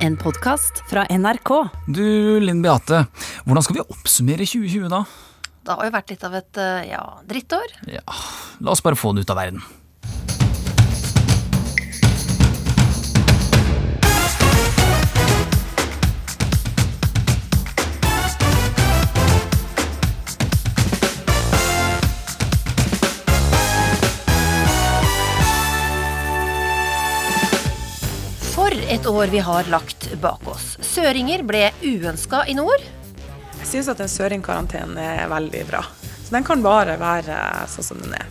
En podkast fra NRK. Du, Linn Beate. Hvordan skal vi oppsummere 2020, da? Det har jo vært litt av et eh, ja, drittår. Ja, La oss bare få det ut av verden. År vi har lagt bak oss. Søringer ble uønska i nord. Jeg syns at en søringkarantene er veldig bra. Så den kan bare være sånn som den er.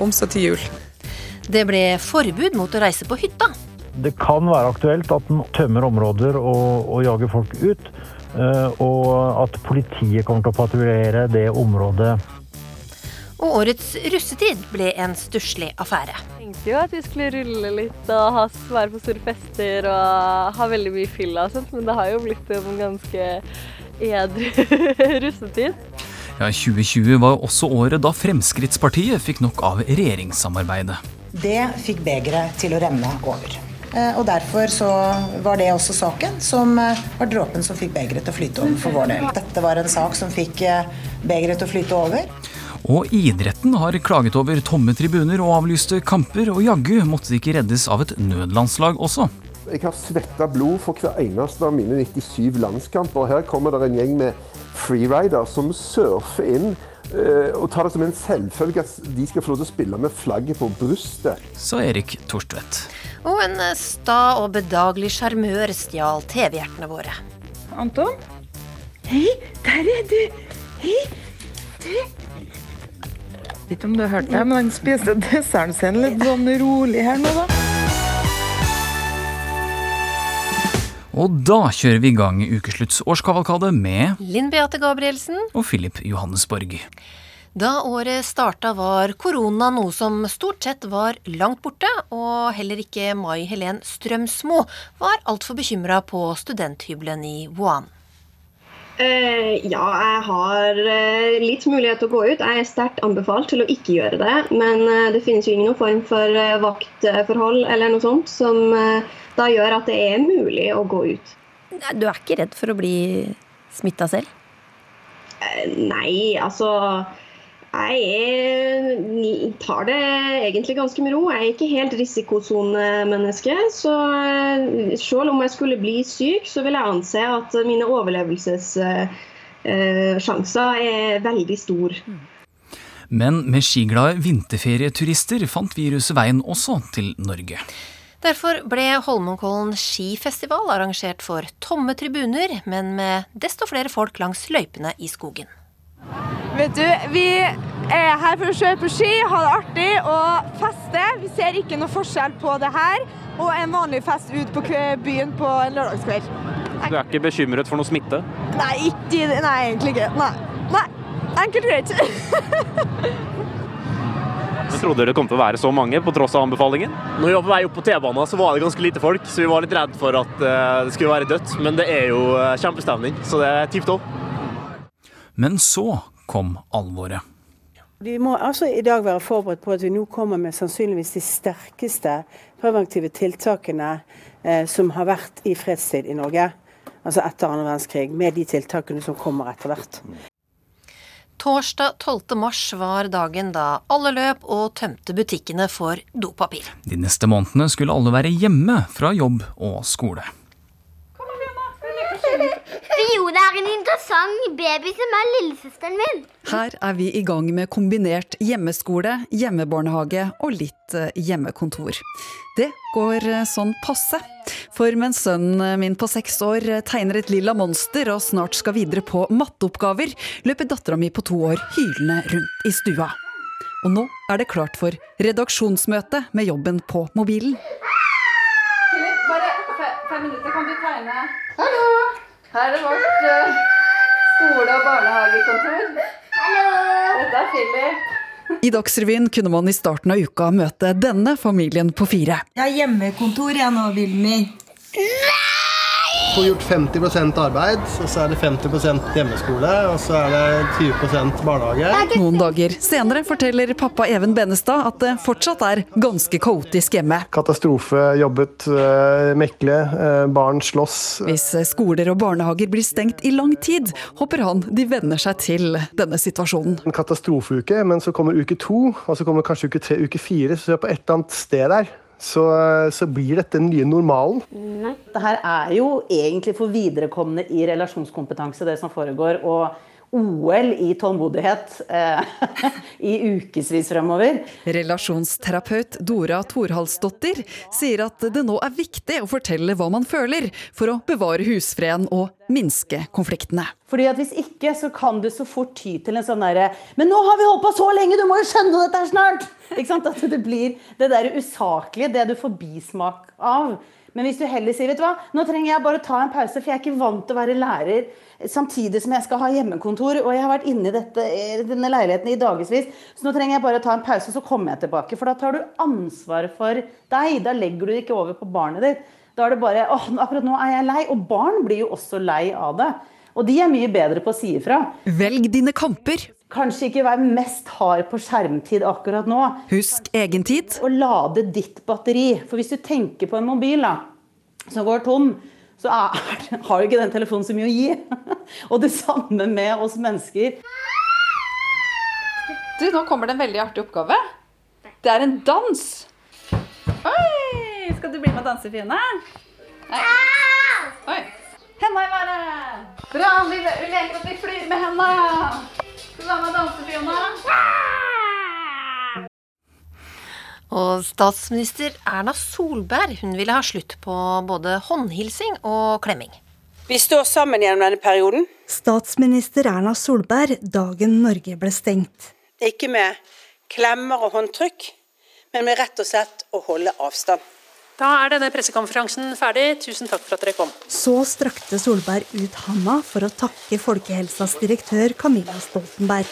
Om så til jul. Det ble forbud mot å reise på hytta. Det kan være aktuelt at den tømmer områder og, og jager folk ut. eh, Og at politiet kommer til å patruljere det området Og årets russetid ble en stusslig affære. tenkte jo at vi skulle rulle litt og ha, være på store fester og ha veldig mye fylla og sånt, men det har jo blitt en ganske edru russetid. Ja, 2020 var jo også året da Fremskrittspartiet fikk nok av regjeringssamarbeidet. Det fikk begeret til å renne over. Eh, Og derfor så var det også saken som eh, var dråpen som fikk begeret til å flyte over for vår del. Dette var en sak som fikk eh, begeret til å flyte over. Og idretten har klaget over tomme tribuner og avlyste kamper, og jaggu måtte de ikke reddes av et nødlandslag også. Jeg har svetta blod for hver eneste av mine 97 landskamper. Her kommer det en gjeng med freerider som surfer inn eh, og tar det som en selvfølge at de skal få lov til å spille med flagget på brystet. Sa Erik Torstvedt. Og en eh, sta og bedagelig sjarmør stjal TV-hjertene våre. Anton? Hei, der er du. Hei, du. Vet ikke om du har hørt det, men han spiser desserten sin litt sånn rolig her nå, da. Og da kjører vi i gang ukeslutts årskavalkade med Linn Beate Gabrielsen. og Philip Johannesborg. Da året starta var korona noe som stort sett var langt borte, og heller ikke Mai Helen Strømsmo var altfor bekymra på studenthybelen i Wuhan. Eh, ja, jeg har eh, litt mulighet til å gå ut. Jeg er sterkt anbefalt til å ikke gjøre det. Men eh, det finnes jo ingen form for vaktforhold eller noe sånt som da gjør at det er mulig å gå ut. Du er ikke redd for å bli smitta selv? Nei, altså Jeg tar det egentlig ganske med ro. Jeg er ikke helt risikosonemenneske. Så eh, selv om jeg skulle bli syk, så vil jeg anse at mine overlevelsessjanser er veldig store. Men med skiglade vinterferieturister fant viruset veien også til Norge. Derfor ble Holmenkollen skifestival arrangert for tomme tribuner, men med desto flere folk langs løypene i skogen. Vet du, vi er her for å kjøre på ski, ha det artig og feste. Vi ser ikke noe forskjell på det her og en vanlig fest ut på byen på en lørdagskveld. Du er ikke bekymret for noe smitte? Nei, ikke, nei egentlig ikke. Nei. nei. Enkelt og greit. Jeg trodde det kom til å være så mange, på tross av anbefalingen. Når vi var på vei opp på T-banen, så var det ganske lite folk, så vi var litt redd for at eh, det skulle være dødt. Men det er jo eh, kjempestemning, så det er tipp topp. Men så kom alvoret. Vi må altså i dag være forberedt på at vi nå kommer med sannsynligvis de sterkeste preventive tiltakene eh, som har vært i fredstid i Norge. Altså etter annen verdenskrig, med de tiltakene som kommer etter hvert. Torsdag 12. mars var dagen da alle løp og tømte butikkene for dopapir. De neste månedene skulle alle være hjemme fra jobb og skole. Fiona er en interessant baby som er lillesøsteren min. Her er vi i gang med kombinert hjemmeskole, hjemmebarnehage og litt eh, hjemmekontor. Det går eh, sånn passe. For mens sønnen min på seks år eh, tegner et lilla monster og snart skal videre på matteoppgaver, løper dattera mi på to år hylende rundt i stua. Og nå er det klart for redaksjonsmøte med jobben på mobilen. Philip, bare fem minutter, kan du tegne? Hallo! Her er vårt uh, skole- og barnehagekontor. Hallo! Dette er Philip. I Dagsrevyen kunne man i starten av uka møte denne familien på fire. Jeg har hjemmekontor jeg nå, Vilmi. Får gjort 50 arbeid, og så er det 50% hjemmeskole, og så er det 20% barnehage. Noen dager senere forteller pappa Even Benestad at det fortsatt er ganske kaotisk hjemme. Katastrofe, jobbet, eh, mekle, eh, barn slåss. Hvis skoler og barnehager blir stengt i lang tid, håper han de venner seg til denne situasjonen. En katastrofeuke, men så kommer uke to, og så kommer kanskje uke tre, uke fire, så er på et eller annet sted der så, så, blir dette den nye normalen. Nei. Det her er jo egentlig for viderekomne i relasjonskompetanse, det som foregår. og OL i tålmodighet eh, i ukevis fremover. Relasjonsterapeut Dora Thorhalsdottir sier at det nå er viktig å fortelle hva man føler, for å bevare husfreden og minske konfliktene. Fordi at Hvis ikke så kan du så fort ty til en sånn derre Men nå har vi holdt på så lenge, du må jo skjønne dette snart! Ikke sant? At det blir det der usaklige, det du får bismak av. Men hvis du heller sier vet du hva, nå trenger jeg bare ta en pause, for jeg er ikke vant til å være lærer samtidig som jeg skal ha hjemmekontor, og jeg har vært inne i dette, denne leiligheten i dagevis, så nå trenger jeg bare ta en pause, så kommer jeg tilbake. For da tar du ansvaret for deg. Da legger du det ikke over på barnet ditt. Da er det bare åh, akkurat nå er jeg lei. Og barn blir jo også lei av det. Og de er mye bedre på å si ifra. Velg dine kamper. Kanskje ikke være mest hard på skjermtid akkurat nå. Husk egen tid. Og lade ditt batteri. For hvis du tenker på en mobil da, som går tom, så er, har jo ikke den telefonen så mye å gi. Og det samme med oss mennesker. Du, nå kommer det en veldig artig oppgave. Det er en dans. Oi! Skal du bli med og danse, Fine? Oi. Henda i været. Bra, vi leker at vi flyr med henda. Skal du være med og danse, Fiona? Og statsminister Erna Solberg hun ville ha slutt på både håndhilsing og klemming. Vi står sammen gjennom denne perioden. Statsminister Erna Solberg dagen Norge ble stengt. Ikke med klemmer og håndtrykk, men med rett og slett å holde avstand. Da er denne pressekonferansen ferdig. Tusen takk for at dere kom. Så strakte Solberg ut handa for å takke Folkehelsas direktør Camilla Stoltenberg.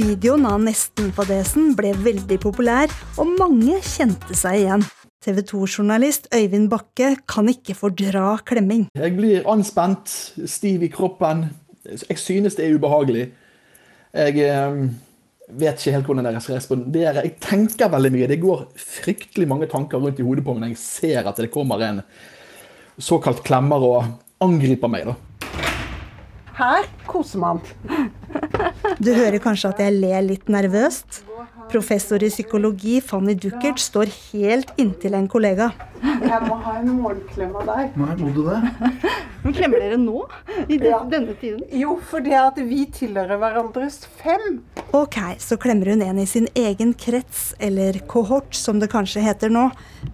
Videoen av Nesten-fadesen ble veldig populær, og mange kjente seg igjen. TV 2-journalist Øyvind Bakke kan ikke fordra klemming. Jeg blir anspent, stiv i kroppen. Jeg synes det er ubehagelig. Jeg eh, vet ikke helt hvordan deres skal respondere. Jeg tenker veldig mye. Det går fryktelig mange tanker rundt i hodet på meg når jeg ser at det kommer en såkalt klemmer og angriper meg. da. Her koser man. Du hører kanskje at jeg ler litt nervøst? Professor i psykologi Fanny Duckert står helt inntil en kollega. Jeg må ha en morgenklem av deg. Nei, må du det? Men klemmer dere nå? I ja. denne tiden? Jo, fordi at vi tilhører hverandres fem. Ok, så klemmer hun en i sin egen krets, eller kohort som det kanskje heter nå.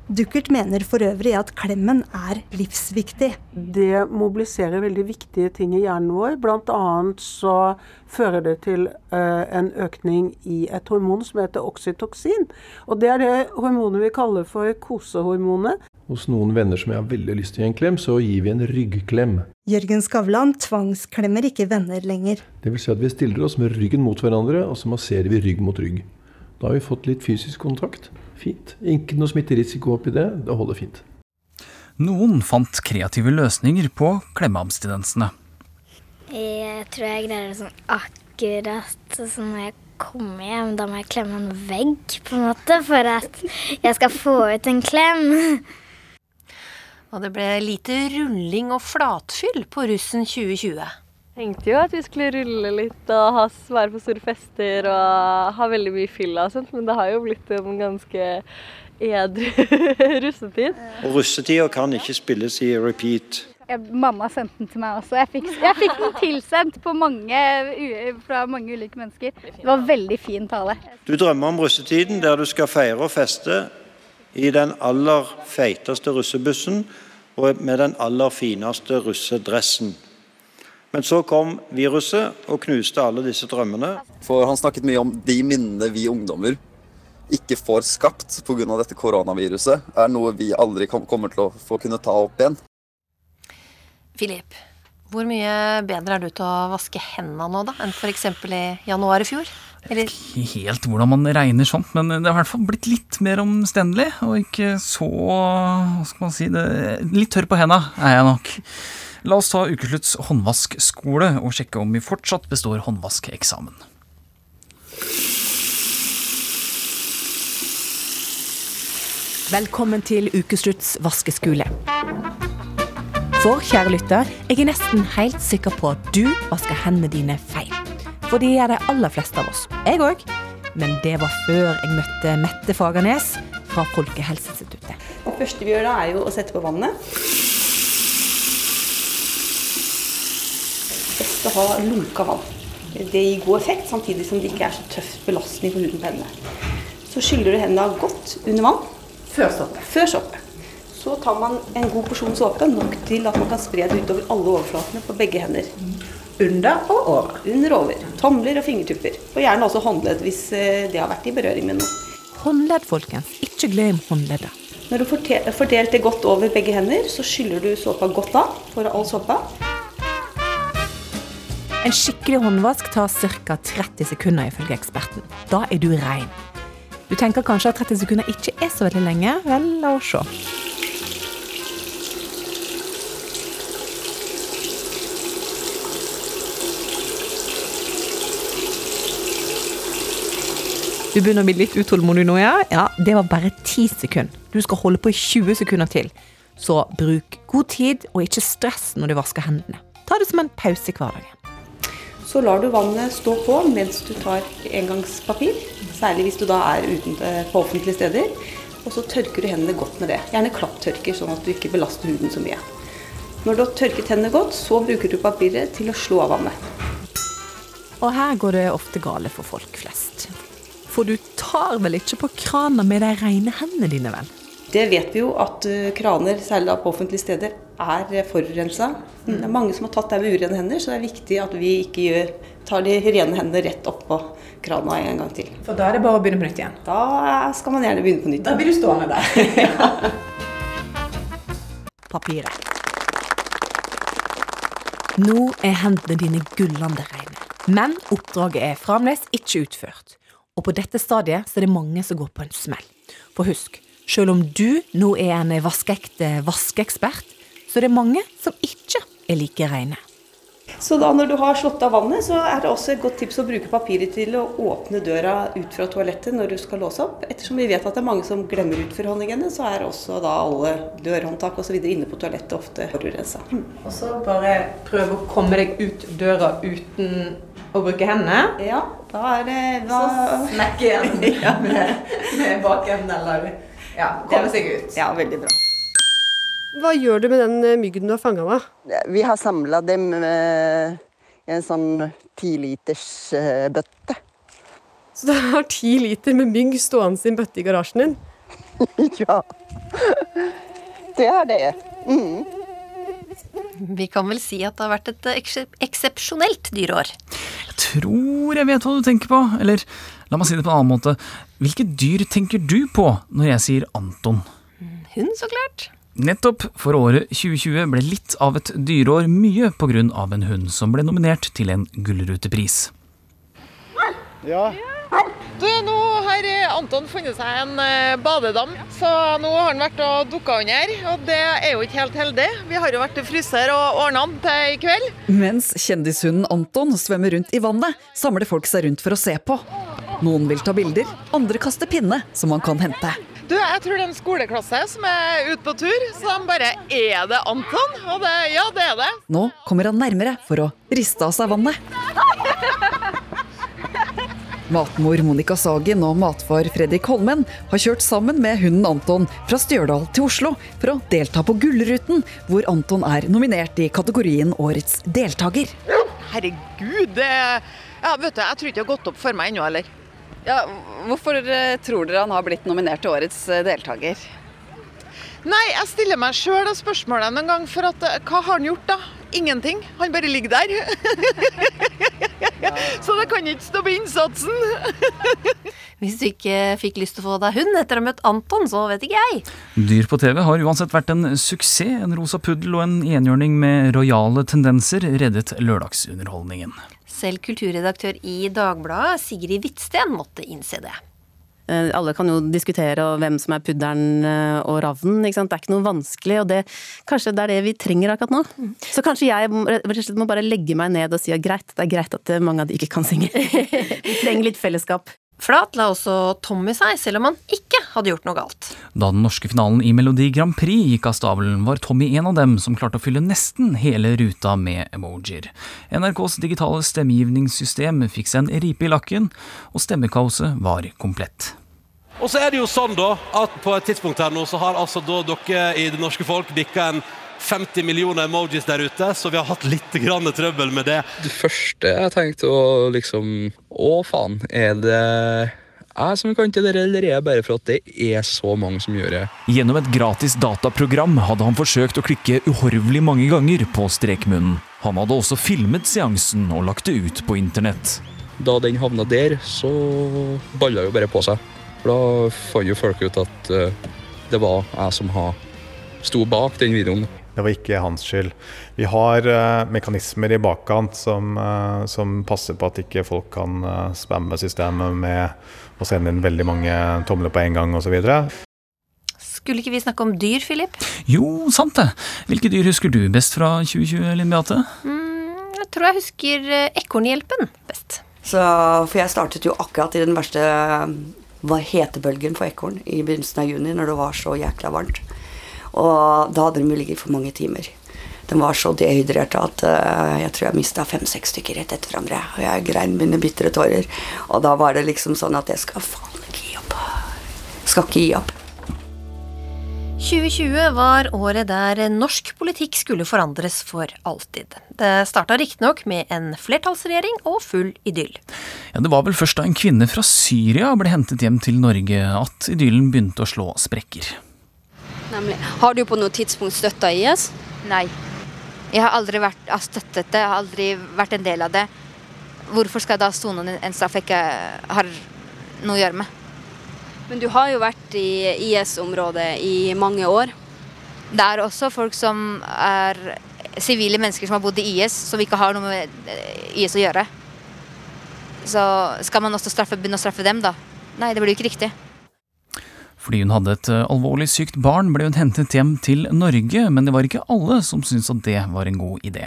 Duckert mener for øvrig at klemmen er livsviktig. Det mobiliserer veldig viktige ting i hjernen vår. Blant annet så fører det til uh, en økning i et hormon som heter oksytoksin. Og det er det hormonet vi kaller for kosehormonet. Hos noen venner som jeg har veldig lyst til å gi en klem, så gir vi en ryggklem. Jørgen Skavlan tvangsklemmer ikke venner lenger. Det vil si at vi stiller oss med ryggen mot hverandre, og så masserer vi rygg mot rygg. Da har vi fått litt fysisk kontakt. Fint. Ikke noe smitterisiko oppi det. Det holder fint. Noen fant kreative løsninger på klemmeabstinensene. Jeg tror jeg greier det sånn akkurat sånn når jeg kommer hjem. Da må jeg klemme en vegg, på en måte, for at jeg skal få ut en klem. Og det ble lite rulling og flatfyll på russen 2020. Jeg tenkte jo at vi skulle rulle litt og ha, være på store fester og ha veldig mye fylla og sånt, men det har jo blitt en ganske edru russetid. Og russetida kan ikke spilles i repeat mamma sendte den til meg også. Jeg fikk, jeg fikk den tilsendt mange, fra mange ulike mennesker. Det var veldig fin tale. Du drømmer om russetiden der du skal feire og feste i den aller feiteste russebussen og med den aller fineste russedressen. Men så kom viruset og knuste alle disse drømmene. For Han snakket mye om de minnene vi ungdommer ikke får skapt pga. dette koronaviruset, er noe vi aldri kommer til å få kunne ta opp igjen. Filip, hvor mye bedre er du til å vaske hendene nå da, enn f.eks. i januar i fjor? Jeg vet ikke helt hvordan man regner sånt, men det har i hvert fall blitt litt mer omstendelig. Og ikke så Hva skal man si det, Litt tørr på henda er jeg nok. La oss ta ukeslutts håndvaskskole og sjekke om vi fortsatt består håndvaskeksamen. Velkommen til ukeslutts vaskeskole. For kjære lytter, jeg er nesten helt sikker på at du vasker hendene dine feil. For de gjør de aller fleste av oss. Jeg òg. Men det var før jeg møtte Mette Fagernes fra Folkehelseinstituttet. Det første vi gjør da, er jo å sette på vannet. Best å ha lunka vann. Det gir god effekt, samtidig som det ikke er så tøff belastning på huden på hendene. Så skyller du hendene godt under vann. Før såpe. Før såpe. Så tar man en god porsjon såpe, nok til at man kan spre det utover alle overflatene på begge hender. Under og over. Under og over. Tomler og fingertupper. Og gjerne også håndledd hvis eh, det har vært i berøring med noe. Håndledd, folkens. Ikke glem håndleddet. Når du har fordelt det godt over begge hender, så skyller du såpa godt av for all såpa. En skikkelig håndvask tar ca. 30 sekunder ifølge eksperten. Da er du rein. Du tenker kanskje at 30 sekunder ikke er så veldig lenge. Vel, la oss se. Du begynner å bli litt utålmodig nå, ja? Ja, det var bare 10 sekunder. Du skal holde på i 20 sekunder til. Så bruk god tid, og ikke stress når du vasker hendene. Ta det som en pause i hverdagen. Så lar du vannet stå på mens du tar engangspapir. Særlig hvis du da er uten, på offentlige steder. Og så tørker du hendene godt med det. Gjerne klapptørker, sånn at du ikke belaster huden så mye. Når du har tørket hendene godt, så bruker du papiret til å slå av vannet. Og her går det ofte gale for folk flest. For du tar vel ikke på krana med de rene hendene dine, vel? Det vet vi jo at eh, kraner, særlig på offentlige steder, er forurensa. Det er mange som har tatt det med urene hender, så det er viktig at vi ikke gjør, tar de rene hendene rett oppå krana en gang til. For da er det bare å begynne på nytt igjen? Da skal man gjerne begynne på nytt. Da blir du stående der. Papiret. Nå er hendene dine gullende rene. Men oppdraget er fremdeles ikke utført. Og på dette stadiet så er det mange som går på en smell. For husk, selv om du nå er en vaskeekte vaskeekspert, så er det mange som ikke er like rene. Så da når du har slått av vannet, så er det også et godt tips å bruke papiret til å åpne døra ut fra toalettet når du skal låse opp. Ettersom vi vet at det er mange som glemmer utforhåndingene, så er også da alle dørhåndtak osv. inne på toalettet ofte forurensa. Og så bare prøve å komme deg ut døra uten å bruke hendene. Ja, da er det da... Så smekke igjen med, med bakenden eller Ja, komme seg ut. Ja, veldig bra. Hva gjør du med den eh, myggen du har fanga, med? Vi har samla dem eh, i en sånn tilitersbøtte. eh, bøtte. Så du har ti liter med mygg stående i en bøtte i garasjen din? ja. Det er det. Mm. Vi kan vel si at det har vært et eksepsjonelt dyreår. Jeg tror jeg vet hva du tenker på. Eller la meg si det på en annen måte. Hvilke dyr tenker du på når jeg sier Anton? Hund, så klart. Nettopp, for året 2020 ble litt av et dyreår mye på grunn av en hund som ble nominert til en gullrutepris. Ja. Du, nå har Anton funnet seg en eh, badedam, så nå har han vært og dukka under. Og det er jo ikke helt heldig. Vi har jo vært til fryser og ordna han til i kveld. Mens kjendishunden Anton svømmer rundt i vannet, samler folk seg rundt for å se på. Noen vil ta bilder, andre kaster pinne som man kan hente. Du, jeg tror det er en skoleklasse som er ute på tur, så de bare Er det Anton? Og det, ja, det er det. Nå kommer han nærmere for å riste av seg vannet. Matmor Monica Sagen og matfar Fredrik Holmen har kjørt sammen med hunden Anton fra Stjørdal til Oslo for å delta på Gullruten, hvor Anton er nominert i kategorien Årets deltaker. Herregud, det ja, vet du, Jeg tror ikke det har gått opp for meg ennå, heller. Ja, hvorfor tror dere han har blitt nominert til årets deltaker? Nei, jeg stiller meg sjøl det spørsmålet noen gang. For at, hva har han gjort, da? Ingenting. Han bare ligger der. Så det kan ikke stå på innsatsen. Hvis du ikke fikk lyst til å få deg hund etter å ha møtt Anton, så vet ikke jeg. Dyr på TV har uansett vært en suksess. En rosa puddel og en enhjørning med rojale tendenser reddet lørdagsunderholdningen. Selv kulturredaktør i Dagbladet, Sigrid Hvitsten, måtte innse det. Eh, alle kan jo diskutere hvem som er pudderen eh, og ravnen. Det er ikke noe vanskelig, og det, kanskje det er det vi trenger akkurat nå. Så kanskje jeg må bare legge meg ned og si at greit, det er greit at mange av de ikke kan synge. vi trenger litt fellesskap. Flat la også Tommy seg, selv om han ikke hadde gjort noe galt. Da den norske finalen i Melodi Grand Prix gikk av stabelen, var Tommy en av dem som klarte å fylle nesten hele ruta med emojier. NRKs digitale stemmegivningssystem fikk seg en ripe i lakken, og stemmekaoset var komplett. Og så er det jo sånn da, at på et tidspunkt her nå så har altså da dere i det norske folk bikka en 50 millioner emojis der ute, så vi har hatt litt grann trøbbel med det. Det første jeg tenkte å liksom Å, faen, er det jeg som kan til dere, eller er det bare for at det er så mange som gjør det? Gjennom et gratis dataprogram hadde han forsøkt å klikke uhorvelig mange ganger på strekmunnen. Han hadde også filmet seansen og lagt det ut på internett. Da den havna der, så balla jo bare på seg. For da fant jo folk ut at uh, det var jeg som sto bak den videoen. Det var ikke hans skyld. Vi har uh, mekanismer i bakkant som, uh, som, passer på at ikke folk kan spamme systemet med å sende inn veldig mange tomler på en gang osv. Skulle ikke vi snakke om dyr, Philip? Jo, sant det. Hvilke dyr husker du best fra 2020, Linn Beate? Mm, jeg tror jeg husker Ekornhjelpen best. Så, for jeg startet jo akkurat i den verste var hetebølgen på ekorn i begynnelsen av juni når det var så jækla varmt. Og da hadde de ligget for mange timer. De var så dehydrerte at uh, jeg tror jeg mista fem-seks stykker rett etter hverandre. Og jeg grein mine bitre tårer. Og da var det liksom sånn at jeg skal faen ikke gi opp. Skal ikke gi opp. 2020 var året der norsk politikk skulle forandres for alltid. Det starta riktignok med en flertallsregjering og full idyll. Ja, Det var vel først da en kvinne fra Syria ble hentet hjem til Norge at idyllen begynte å slå sprekker. Nemlig. Har du på noe tidspunkt støtta IS? Nei. Jeg har aldri vært, har støttet det, jeg har aldri vært en del av det. Hvorfor skal jeg da sone en straff jeg ikke har noe å gjøre med? Men du har jo vært i IS-området i mange år. Det er også folk som er sivile mennesker som har bodd i IS, som ikke har noe med eh, IS å gjøre. Så skal man også straffe, begynne å straffe dem, da? Nei, det blir jo ikke riktig. Fordi hun hadde et eh, alvorlig sykt barn, ble hun hentet hjem til Norge, men det var ikke alle som syntes at det var en god idé.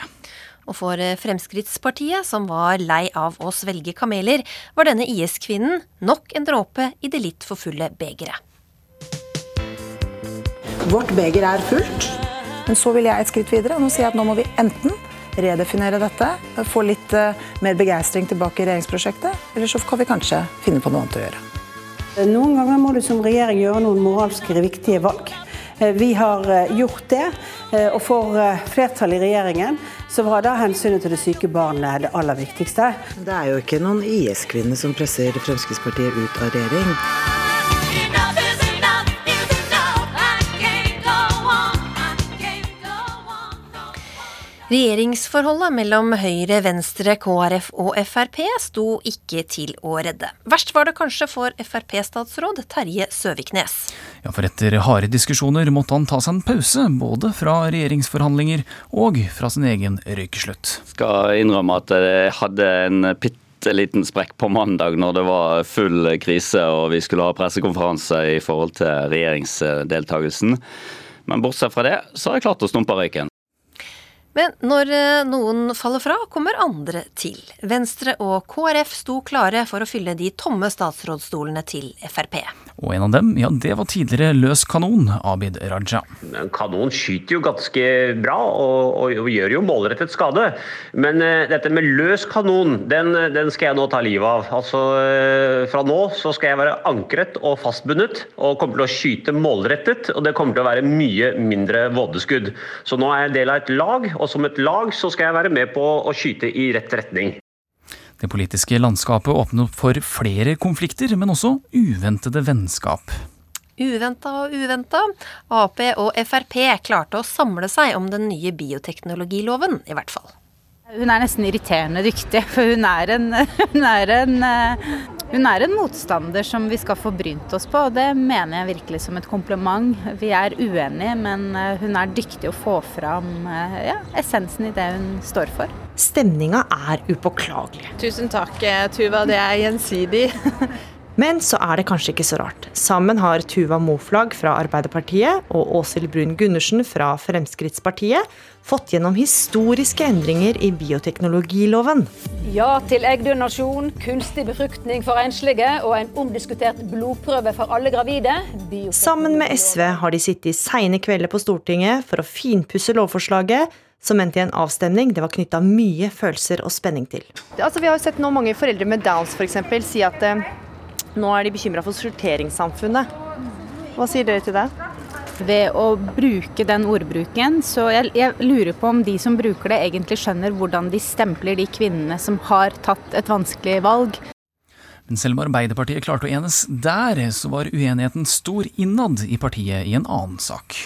Og for eh, Fremskrittspartiet, som var lei av å svelge kameler, var denne IS-kvinnen nok en dråpe i det litt for fulle begeret. Vårt beger er fullt, men så vil jeg et skritt videre. Nå sier jeg at nå må vi enten redefinere dette, få litt uh, mer begeistring tilbake i regjeringsprosjektet, eller så kan vi kanskje finne på noe annet å gjøre. Noen ganger må du som regjering gjøre noen moralske viktige valg. Eh, vi har gjort det, og for flertallet i regjeringen så var da hensynet til det syke barnet det aller viktigste. Det er jo ikke noen IS-kvinne som presser Fremskrittspartiet ut av regjering. Regjeringsforholdet mellom Høyre, Venstre, KrF og Frp sto ikke til å redde. Verst var det kanskje for Frp-statsråd Terje Søviknes. Ja, for etter harde diskusjoner måtte han ta seg en pause, både fra regjeringsforhandlinger og fra sin egen røykeslutt. Skal innrømme at jeg hadde en bitte liten sprekk på mandag når det var full krise og vi skulle ha pressekonferanse i forhold til regjeringsdeltakelsen. Men bortsett fra det, så har jeg klart å stumpe røyken. Men når eh, noen faller fra, kommer andre til. Venstre og KrF sto klare for å fylle de tomme statsrådsstolene til Frp. Og en av dem, ja, det var tidligere løs kanon, Abid Raja. En kanon skyter jo ganske bra og, og, og gjør jo målrettet skade. Men uh, dette med løs kanon, den, den, skal jeg nå ta livet av. Altså, uh, Fra nå så skal jeg være ankret og fastbundet og kommer til å skyte målrettet. Og det kommer til å være mye mindre vådeskudd. Så nå er jeg del av et lag og som et lag så skal jeg være med på å skyte i rett retning. Det politiske landskapet åpner for flere konflikter, men også uventede vennskap. Uventa og uventa. Ap og Frp klarte å samle seg om den nye bioteknologiloven, i hvert fall. Hun er nesten irriterende dyktig, for hun er en, hun er en, eh, hun er en motstander som vi skal få brynt oss på, og det mener jeg virkelig som et kompliment. Vi er uenige, men eh, hun er dyktig å få fram eh, ja, essensen i det hun står for. Stemninga er upåklagelig. Tusen takk, Tuva. Det er gjensidig. Men så er det kanskje ikke så rart. Sammen har Tuva Moflag fra Arbeiderpartiet og Åshild Brun Gundersen fra Fremskrittspartiet fått gjennom historiske endringer i bioteknologiloven. Ja til eggdonasjon, kunstig befruktning for enslige og en omdiskutert blodprøve for alle gravide. Sammen med SV har de sittet i seine kvelder på Stortinget for å finpusse lovforslaget, som endte i en avstemning det var knytta mye følelser og spenning til. Altså, vi har jo sett nå mange foreldre med Downs for eksempel, si at eh, nå er de bekymra for sorteringssamfunnet. Hva sier dere til det? Ved å bruke den ordbruken, så jeg, jeg, lurer på om de som bruker det, egentlig skjønner hvordan de stempler de kvinnene som har tatt et vanskelig valg. Men selv om Arbeiderpartiet klarte å enes der, så var uenigheten stor innad i partiet i en annen sak.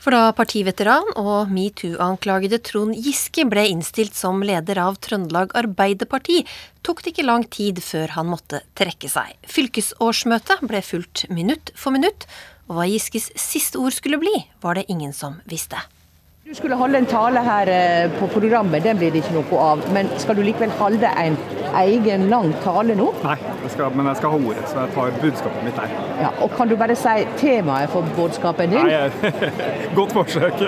For da partiveteran og metoo-anklagede Trond Giske ble innstilt som leder av Trøndelag Arbeiderparti, tok det ikke lang tid før han måtte trekke seg. Fylkesårsmøtet ble fulgt minutt for minutt, og hva Giskes siste ord skulle bli, var det ingen som visste. Du skulle holde en tale her eh, på programmet, den blir det ikke noe av. Men skal du likevel holde en egen lang tale nå? Nei, jeg skal, men jeg skal ha ordet, så jeg tar budskapet mitt der. Ja, og Kan du bare si temaet for budskapet din? Nei, Godt forsøk.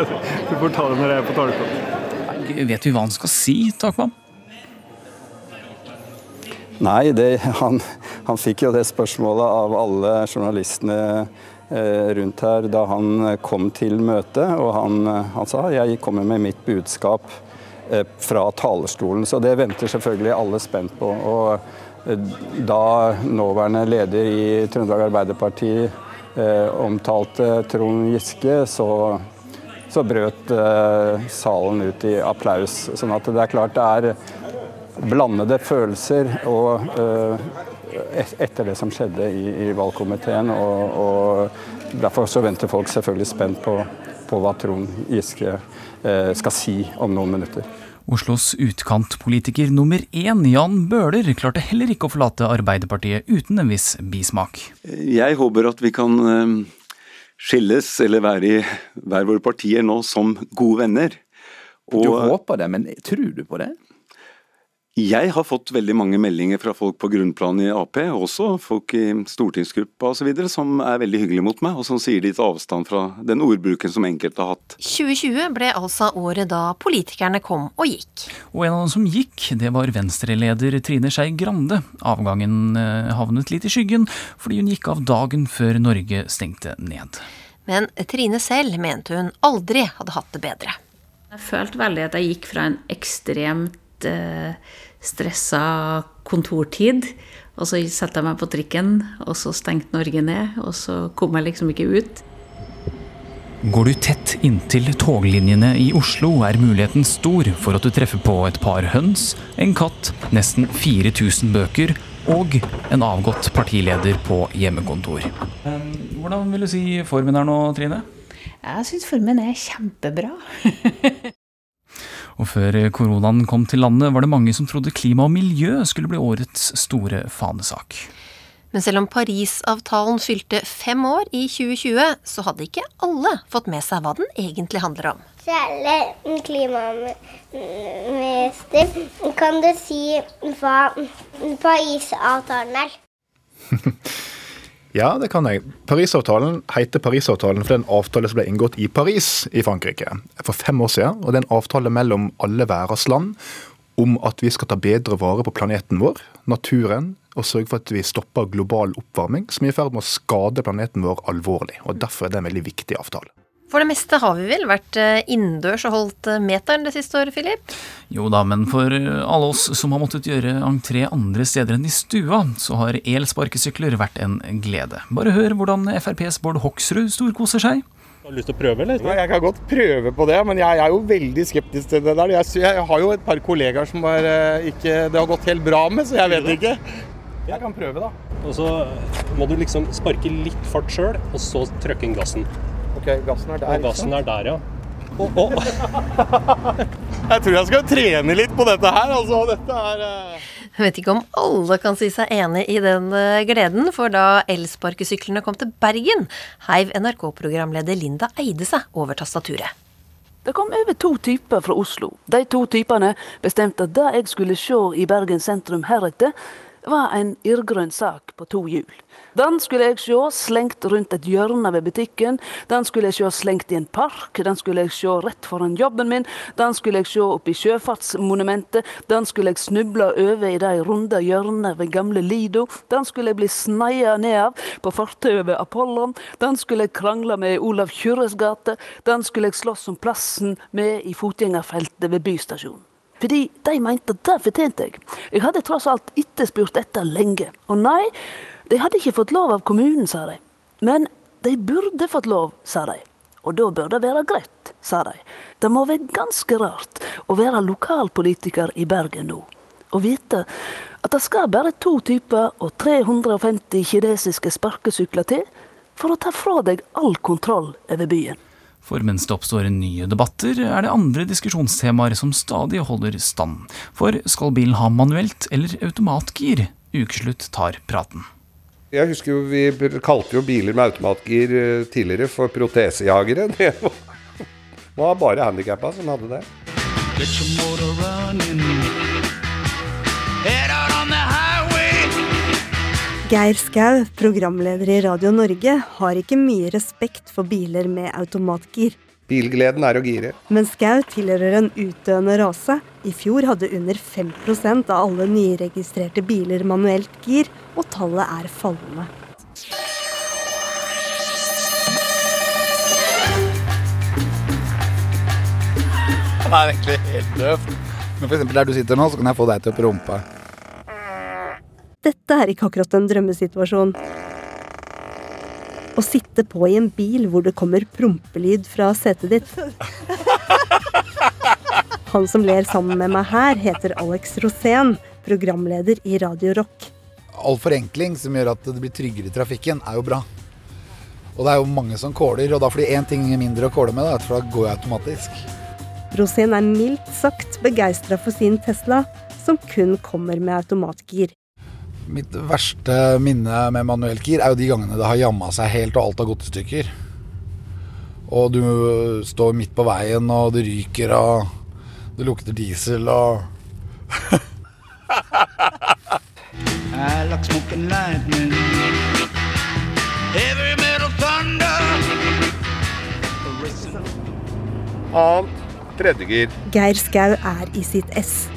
Du får ta det når jeg er på talerstolen. Vet vi hva han skal si, Takvam? Nei, det, han, han fikk jo det spørsmålet av alle journalistene rundt her da han kom til møtet, og han, eh, han sa jeg kommer med mitt budskap eh, fra talerstolen. Så det venter selvfølgelig alle spent på. Og da nåværende leder i Trøndelag Arbeiderparti eh, omtalte Trond Giske, så, så brøt eh, salen ut i applaus. Sånn at det er klart det er blandede følelser. og eh, etter det som skjedde i, i valgkomiteen. Og, og, Derfor så venter folk selvfølgelig spent på, på hva Trond Giske eh, skal si om noen minutter. Oslos utkantpolitiker nummer én, Jan Bøhler, klarte heller ikke å forlate Arbeiderpartiet uten en viss bismak. Jeg håper at vi kan eh, skilles, eller være i hver våre partier nå, som gode venner. Og, du håper det, men tror du på det? Jeg har fått veldig mange meldinger fra folk på grunnplan i Ap, også folk i stortingsgruppa osv., som er veldig hyggelige mot meg, og som sier litt avstand fra den ordbruken som enkelte har hatt. 2020 ble altså året da politikerne kom og gikk. Og en av dem som gikk, det var Venstre-leder Trine Skei Grande. Avgangen eh, havnet litt i skyggen, fordi hun gikk av dagen før Norge stengte ned. Men Trine selv mente hun aldri hadde hatt det bedre. Jeg følte veldig at jeg gikk fra en ekstremt eh, stressa kontortid. Og så satte jeg meg på trikken, og så stengte Norge ned. Og så kom jeg liksom ikke ut. Går du tett inntil toglinjene i Oslo, er muligheten stor for at du treffer på et par høns, en katt, nesten 4000 bøker og en avgått partileder på hjemmekontor. Hvordan vil du si formen er nå, Trine? Jeg syns formen er kjempebra. Og før koronaen kom til landet, var det mange som trodde klima og miljø skulle bli årets store fanesak. Men selv om Parisavtalen fylte fem år i 2020, så hadde ikke alle fått med seg hva den egentlig handler om. Kjære klimaminister, kan du si hva Parisavtalen er? Ja, det kan jeg. Parisavtalen heter Parisavtalen for det er en avtale som ble inngått i Paris i Frankrike for fem år siden. Og det er en avtale mellom alle verdens land om at vi skal ta bedre vare på planeten vår, naturen, og sørge for at vi stopper global oppvarming, som er i ferd med å skade planeten vår alvorlig. Og Derfor er det en veldig viktig avtale. For det meste har vi vel vært eh, innendørs og holdt eh, meteren det siste året, Philip? Jo da, men for eh, alle oss som har måttet gjøre entré andre steder enn i stua, så har elsparkesykler vært en glede. Bare hør hvordan FrPs Bård Hoksrud storkoser seg. Har du lyst til å prøve, eller? Jeg kan godt prøve på det, men jeg er jo veldig skeptisk til det der. Jeg, jeg har jo et par kollegaer som er, ikke, det har gått helt bra med, så jeg vet ikke. Jeg kan prøve, da. Og så må du liksom sparke litt fart sjøl, og så trykke inn gassen. Ok, gassen er der. Og gassen er der, ja. Jeg tror jeg skal trene litt på dette her. Altså, dette er uh... Jeg vet ikke om alle kan si seg enig i den eh, gleden, for da elsparkesyklene kom til Bergen, heiv NRK-programleder Linda Eide seg over tastaturet. Det kom over to typer fra Oslo. De to typene bestemte at det jeg skulle se i Bergen sentrum heretter, var en irrgrønn sak på to hjul. Den skulle jeg se slengt rundt et hjørne ved butikken, den skulle jeg se slengt i en park, den skulle jeg se rett foran jobben min, den skulle jeg se oppi Sjøfartsmonumentet, den skulle jeg snuble over i de runde hjørnene ved gamle Lido, den skulle jeg bli sneia ned av på fortauet ved Apollon, den skulle jeg krangle med i Olav Kyrres gate, den skulle jeg slåss om plassen med i fotgjengerfeltet ved Bystasjonen. Fordi de mente at det fortjente jeg. Jeg hadde tross alt etterspurt dette lenge. Og nei, de hadde ikke fått lov av kommunen, sa de. Men de burde fått lov, sa de. Og da bør det være greit, sa de. Det må være ganske rart å være lokalpolitiker i Bergen nå. Og vite at det skal bare to typer og 350 kinesiske sparkesykler til for å ta fra deg all kontroll over byen. For mens det oppstår nye debatter, er det andre diskusjonstemaer som stadig holder stand. For skal bilen ha manuelt eller automatgir? Ukeslutt tar praten. Jeg husker jo Vi kalte jo biler med automatgir eh, tidligere for protesejagere. Det var, var bare handikappa som hadde det. Get your motor running. Geir Skau, programleder i Radio Norge, har ikke mye respekt for biler med automatgir. Bilgleden er å gire. Men Skau tilhører en utdøende rase. I fjor hadde under 5% av alle nyregistrerte biler manuelt gir, og tallet er fallende. Det er egentlig helt døvt. Men for eksempel der du sitter nå, så kan jeg få deg til å prompe. Dette er ikke akkurat en drømmesituasjon. Å sitte på i en bil hvor det kommer prompelyd fra setet ditt. Han som ler sammen med meg her, heter Alex Rosén, programleder i Radio Rock. All forenkling som gjør at det blir tryggere i trafikken, er jo bra. Og det er jo mange som kåler, og da får de én ting mindre å kåle med, da, for da går jeg automatisk. Rosén er mildt sagt begeistra for sin Tesla, som kun kommer med automatgir. Mitt verste minne med manuelt gir er jo de gangene det har jamma seg helt og alt har gått i stykker. Og du står midt på veien, og det ryker, og det lukter diesel, og I like smoking lightning. Heavy metal thunder. Annet tredjegir. Geir Skau er i sitt ess.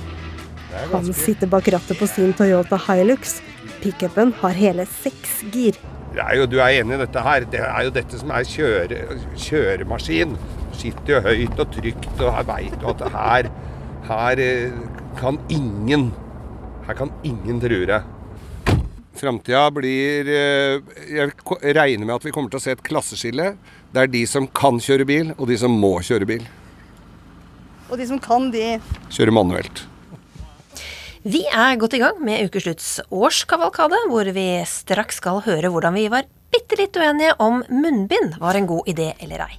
Han sitter bak rattet på sin Toyota Hilux. Pickupen har hele seks gir. Det er jo, du er enig i dette her. Det er jo dette som er kjøre, kjøremaskin. Sitter jo høyt og trygt, og veit at her, her eh, kan ingen Her kan ingen true deg. Framtida blir eh, Jeg regner med at vi kommer til å se et klasseskille. Det er de som kan kjøre bil, og de som må kjøre bil. Og de som kan, de Kjører manuelt. Vi er godt i gang med ukeslutts årskavalkade, hvor vi straks skal høre hvordan vi var bitte litt uenige om munnbind var en god idé eller ei.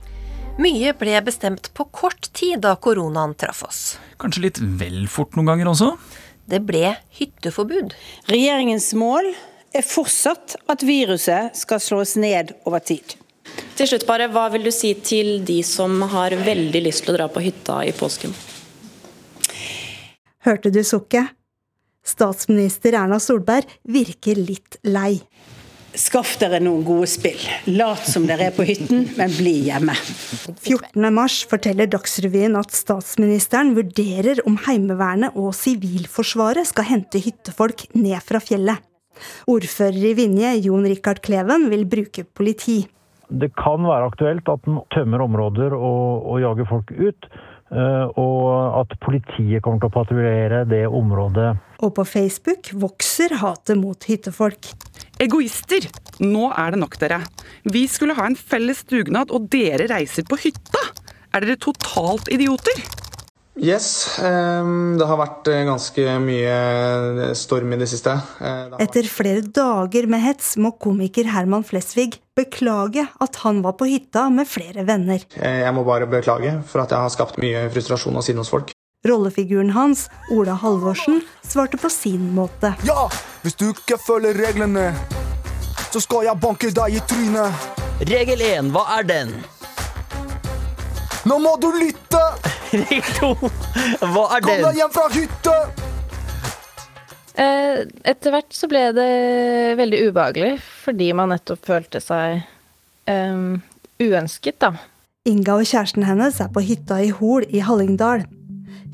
Mye ble bestemt på kort tid da koronaen traff oss. Kanskje litt vel fort noen ganger også? Det ble hytteforbud. Regjeringens mål er fortsatt at viruset skal slås ned over tid. Til slutt bare, Hva vil du si til de som har veldig lyst til å dra på hytta i påsken? Hørte du sukket? Statsminister Erna Solberg virker litt lei. Skaff dere noen gode spill. Lat som dere er på hytten, men bli hjemme. 14. mars forteller Dagsrevyen at statsministeren vurderer om Heimevernet og Sivilforsvaret skal hente hyttefolk ned fra fjellet. Ordfører i Vinje, Jon Rikard Kleven, vil bruke politi. Det kan være aktuelt at den tømmer områder og, og jager folk ut. Eh, Og at politiet kommer til å patruljere det området. Og på Facebook vokser hatet mot hyttefolk. Egoister! Nå er det nok, dere. Vi skulle ha en felles dugnad, og dere reiser på hytta! Er dere totalt idioter? Yes, ehm, det har vært eh, ganske mye storm i det siste. Eh, det har Etter flere dager med hets må komiker Herman Flesvig beklage at han var på hytta med flere venner. Eh, Jeg må bare beklage for at jeg har skapt mye frustrasjon og sinne hos folk. Rollefiguren hans, Ola Halvorsen, svarte på sin måte. Ja, hvis du ikke følger reglene, så skal jeg banke deg i trynet. Regel 1, hva er den? Nå må du lytte! 2, hva er Kom den? deg hjem fra hytte! Eh, Etter hvert så ble det veldig ubehagelig, fordi man nettopp følte seg eh, uønsket, da. Inga og kjæresten hennes er på hytta i Hol i Hallingdal.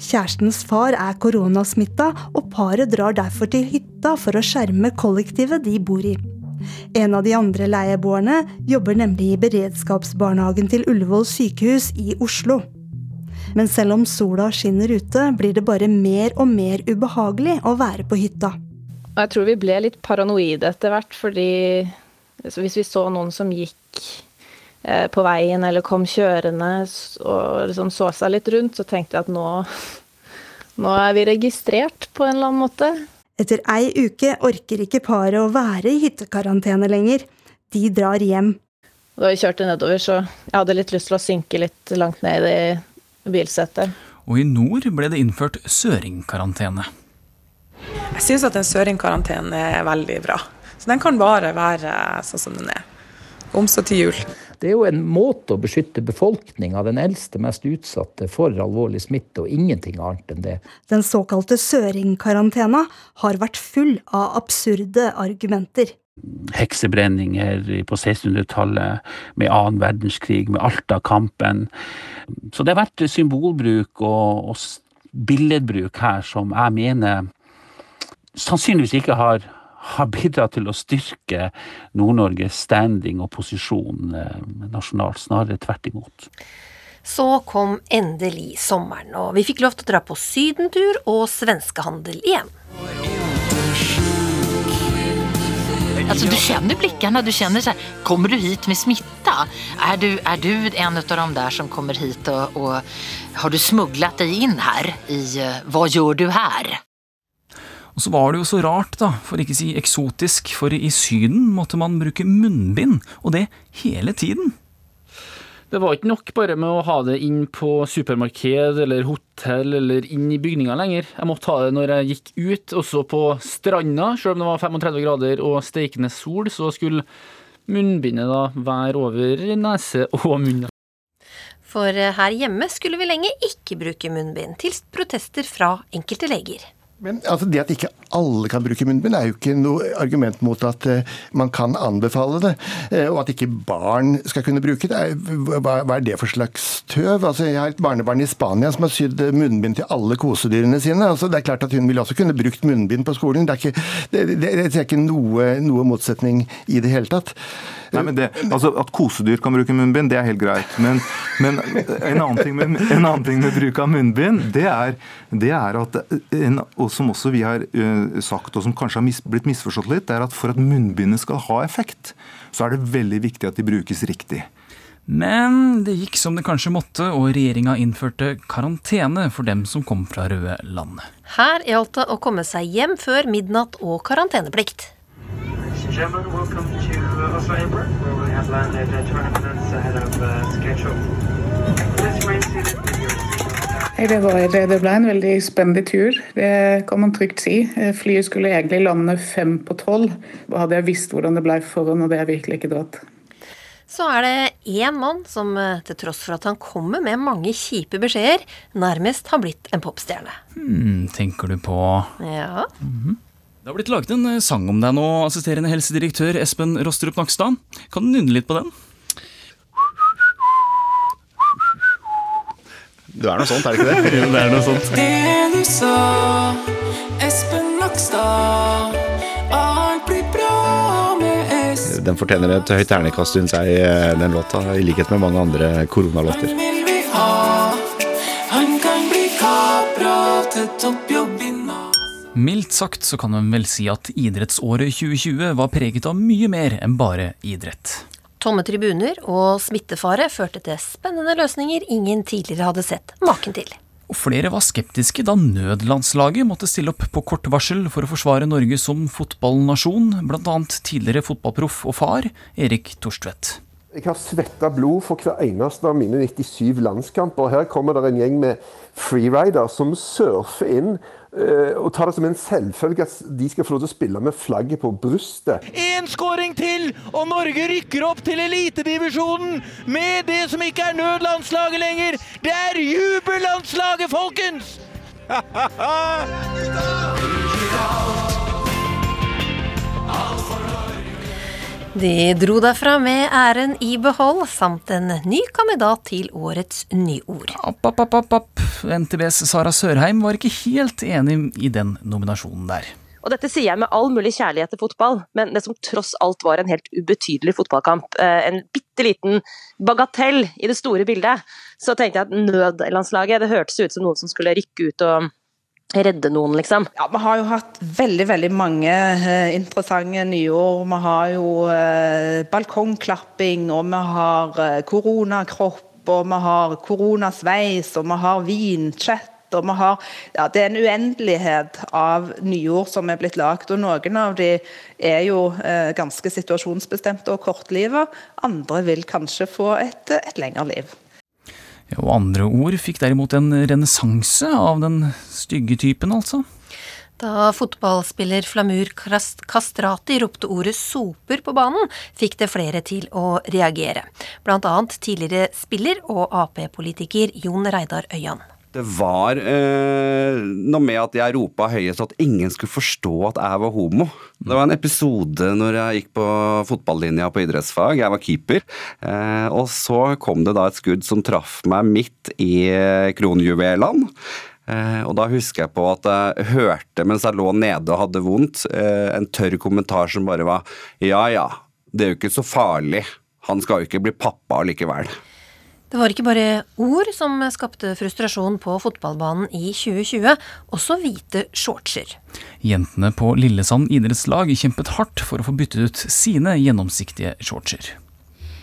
Kjærestens far er koronasmitta, og paret drar derfor til hytta for å skjerme kollektivet de bor i. En av de andre leieboerne jobber nemlig i beredskapsbarnehagen til Ullevål sykehus i Oslo. Men selv om sola skinner ute, blir det bare mer og mer ubehagelig å være på hytta. Jeg tror vi ble litt paranoide etter hvert, fordi hvis vi så noen som gikk eh, på veien eller kom kjørende og liksom så seg litt rundt, så tenkte jeg at nå, nå er vi registrert på en eller annen måte. Etter ei uke orker ikke paret å være i hyttekarantene lenger. De drar hjem. Da vi kjørte nedover, så jeg hadde litt lyst til å synke litt langt ned i bilsettet. Og i nord ble det innført søringkarantene. Jeg syns at en søringkarantene er veldig bra. Så den kan bare være sånn som den er. Omstå til jul. Det er jo en måte å beskytte befolkninga, den eldste, mest utsatte, for alvorlig smitte, og ingenting annet enn det. Den såkalte søringkarantena har vært full av absurde argumenter. heksebrenninger på 1600-tallet, med annen verdenskrig, med Alta-kampen. Så det har vært symbolbruk og, og billedbruk her som jeg mener sannsynligvis ikke har, har bidratt til å styrke Nord-Norges standing og posisjon eh, nasjonalt, snarere tvert imot. Så kom endelig sommeren, og vi fikk lov til å dra på sydentur og svenskehandel igjen. Alltså du kjenner blikkene. du kjenner så kommer du hit med smitta? Er du, är du en av de der som kommer hit og, og har du smuglet deg inn her? i eh, Vad gör du här? Og så var det jo så rart, da, for ikke å si eksotisk, for i Syden måtte man bruke munnbind, og det hele tiden. Det var ikke nok bare med å ha det inn på supermarked eller hotell eller inn i bygninger lenger. Jeg måtte ha det når jeg gikk ut, også på stranda. Selv om det var 35 grader og steikende sol, så skulle munnbindet da være over nese og munn. For eh, her hjemme skulle vi lenge ikke bruke munnbind, til protester fra enkelte leger. Men altså, det at ikke alle kan bruke munnbind, er jo ikke noe argument mot at uh, man kan anbefale det. Uh, og at ikke barn skal kunne bruke det. Er, hva, hva er det for slags tøv? Altså, jeg har et barnebarn i Spania som har sydd eh, munnbind til alle kosedyrene sine. Altså, det er klart at Hun ville også kunne brukt munnbind på skolen. Det er ikke, det, det, det er ikke noe, noe motsetning i det hele tatt. Nei, men det, altså At kosedyr kan bruke munnbind, det er helt greit. Men, men en, annen ting med, en annen ting med bruk av munnbind, det er, det er at en, og som også vi har uh, sagt, og som kanskje har mis, blitt misforstått litt, det er at for at munnbindet skal ha effekt, så er det veldig viktig at de brukes riktig. Men det gikk som det kanskje måtte, og regjeringa innførte karantene for dem som kom fra røde land. Her gjaldt det å komme seg hjem før midnatt og karanteneplikt. Gentlemen, welcome to Oslo Airport, where we have landed uh, 20 minutes ahead of uh, schedule. Please remain seated with your Det, var, det ble en veldig spennende tur, det kan man trygt si. Eh, Flyet skulle egentlig lande fem på tolv. Hadde jeg visst hvordan det ble forhånd, hadde jeg virkelig ikke dratt. Så er det én mann som eh, til tross for at han kommer med mange kjipe beskjeder, nærmest har blitt en popstjerne. Hmm, tenker du på Ja. Det har blitt laget en eh, sang om deg nå, assisterende helsedirektør Espen Rostrup Nakstad. Kan du nynne litt på den? Det er noe sånt, er det ikke det? Jo, det er noe sånt. Det du sa, Espen Nakstad. Alt blir bra med S. Den fortjener et høyt ternekast, syns jeg, eh, den låta. I likhet med mange andre koronalåter. Han Vil vi ha? Han kan bli kapra til toppjobb i Nav. Mildt sagt så kan man vel si at idrettsåret 2020 var preget av mye mer enn bare idrett. Tomme tribuner og smittefare førte til spennende løsninger ingen tidligere hadde sett maken til. Og flere var skeptiske da nødlandslaget måtte stille opp på kort varsel for å forsvare Norge som fotballnasjon, bl.a. tidligere fotballproff og far Erik Torstvedt. Jeg har svetta blod for hver eneste av mine 97 landskamper. Her kommer det en gjeng med freerider som surfer inn og tar det som en selvfølge at de skal få lov til å spille med flagget på brystet. Én skåring til, og Norge rykker opp til elitedivisjonen med det som ikke er nødlandslaget lenger. Det er jubellandslaget, folkens! De dro derfra med æren i behold, samt en ny kandidat til årets nyord. App, app, app, app, app. NTBs Sara Sørheim var ikke helt enig i den nominasjonen der. Og dette sier jeg med all mulig kjærlighet til fotball, men det som tross alt var en helt ubetydelig fotballkamp, eh, en bitte liten bagatell i det store bildet, så tenkte jeg at nødlandslaget det hørtes ut som noen som skulle rykke ut og redde noen, liksom. Ja, Vi har jo hatt veldig veldig mange eh, interessante nyår. Vi har jo eh, balkongklapping, og vi har eh, koronakropp, og vi har koronasveis, og vi har vinchat. Og vi har, ja, det er en uendelighet av nyord som er blitt lagd. og Noen av de er jo eh, ganske situasjonsbestemte og kortliva. Andre vil kanskje få et, et lengre liv. Og andre ord fikk derimot en renessanse av den stygge typen, altså. Da fotballspiller Flamur Kastrati ropte ordet soper på banen, fikk det flere til å reagere. Blant annet tidligere spiller og Ap-politiker Jon Reidar Øyan. Det var eh, noe med at jeg ropa høyest at ingen skulle forstå at jeg var homo. Det var en episode når jeg gikk på fotballinja på idrettsfag, jeg var keeper. Eh, og så kom det da et skudd som traff meg midt i kronjuvelene. Eh, og da husker jeg på at jeg hørte mens jeg lå nede og hadde vondt, eh, en tørr kommentar som bare var ja ja, det er jo ikke så farlig. Han skal jo ikke bli pappa likevel. Det var ikke bare ord som skapte frustrasjon på fotballbanen i 2020, også hvite shortser. Jentene på Lillesand idrettslag kjempet hardt for å få byttet ut sine gjennomsiktige shortser.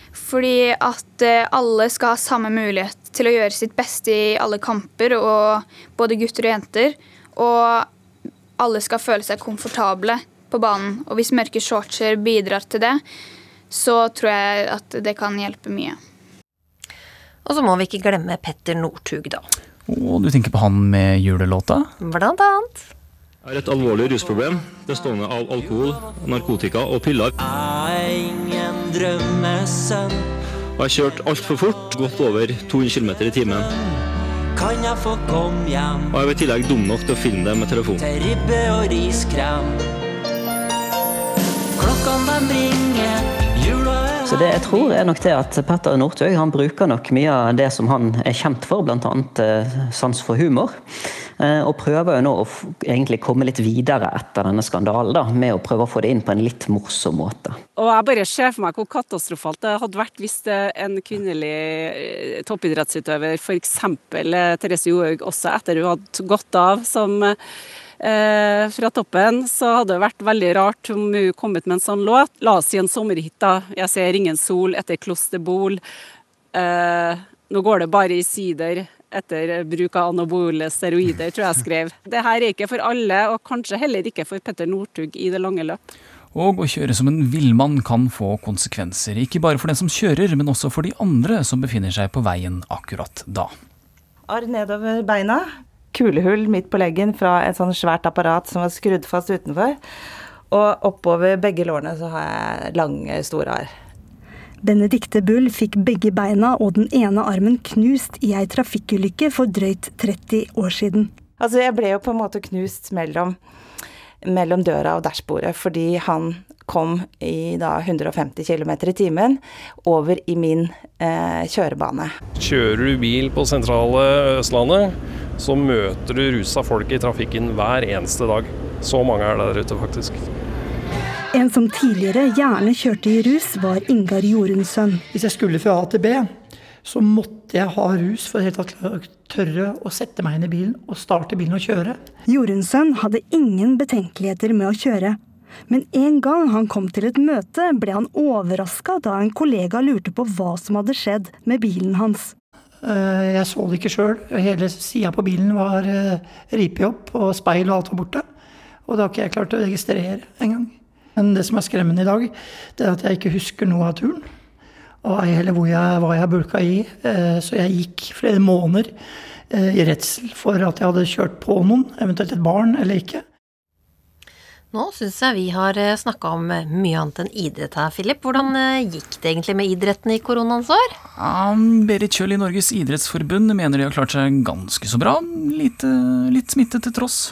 Fordi at alle skal ha samme mulighet til å gjøre sitt beste i alle kamper, og både gutter og jenter. Og alle skal føle seg komfortable på banen. Og hvis mørke shortser bidrar til det, så tror jeg at det kan hjelpe mye. Og så må vi ikke glemme Petter Northug, da. Og du tenker på han med julelåta? Blant annet. Jeg har et alvorlig rusproblem bestående av alkohol, narkotika og piller. Jeg er ingen drømmesønn. Og jeg kjørte altfor fort, godt over 200 km i timen. Kan jeg få komme hjem Og jeg var i tillegg dum nok til å filme det med telefon. til ribbe og riskrem? Klokkene dem ringer, er Så det jeg tror er nok det at Petter Northug bruker nok mye av det som han er kjent for, bl.a. Eh, sans for humor. Eh, og prøver jo nå å egentlig komme litt videre etter denne skandalen, da, med å prøve å få det inn på en litt morsom måte. Og jeg bare ser for meg hvor katastrofalt det hadde vært hvis en kvinnelig eh, toppidrettsutøver, f.eks. Therese Johaug, også etter hun hadde gått av som fra toppen, så hadde det vært veldig rart om hun kom ut med en sånn låt. La oss si en sommerhitta, 'Jeg ser ingen sol etter klosterbol'. Eh, 'Nå går det bare i sider' etter bruk av anabole steroider, tror jeg skrev. Det her er ikke for alle, og kanskje heller ikke for Petter Northug i det lange løp. Og å kjøre som en villmann kan få konsekvenser, ikke bare for den som kjører, men også for de andre som befinner seg på veien akkurat da. Arr nedover beina, kulehull midt på leggen fra et sånn svært apparat som var skrudd fast utenfor. Og oppover begge lårene så har jeg lange, store arr. Benedicte Bull fikk begge beina og den ene armen knust i ei trafikkulykke for drøyt 30 år siden. Altså, jeg ble jo på en måte knust mellom, mellom døra og dashbordet fordi han kom i da 150 km i timen over i min eh, kjørebane. Kjører du bil på sentrale Østlandet, så møter du rusa folk i trafikken hver eneste dag. Så mange er det der ute, faktisk. En som tidligere gjerne kjørte i rus, var Ingar Jorunnsson. Hvis jeg skulle fra A til B, så måtte jeg ha rus for helt å tørre å sette meg inn i bilen og starte bilen og kjøre. Jorunnsson hadde ingen betenkeligheter med å kjøre. Men en gang han kom til et møte, ble han overraska da en kollega lurte på hva som hadde skjedd med bilen hans. Eh, Jeg så det ikke sjøl. Hele sida på bilen var eh, ripet opp, og speil og alt var borte. Og det har ikke jeg klart å registrere engang. Men det som er skremmende i dag, det er at jeg ikke husker noe av turen. Og ei heller hvor jeg, hva jeg bulka i. Eh, Så jeg gikk flere måneder i redsel for at jeg hadde kjørt på noen, eventuelt et barn eller ikke. Nå syns jeg vi har snakka om eh, mye annet enn idrett her, Philip. Hvordan eh, gikk det egentlig med idretten i koronaens år? Ja, Berit Kjøll i Norges idrettsforbund mener de har klart seg ganske så bra. Litt, eh, litt smitte til tross.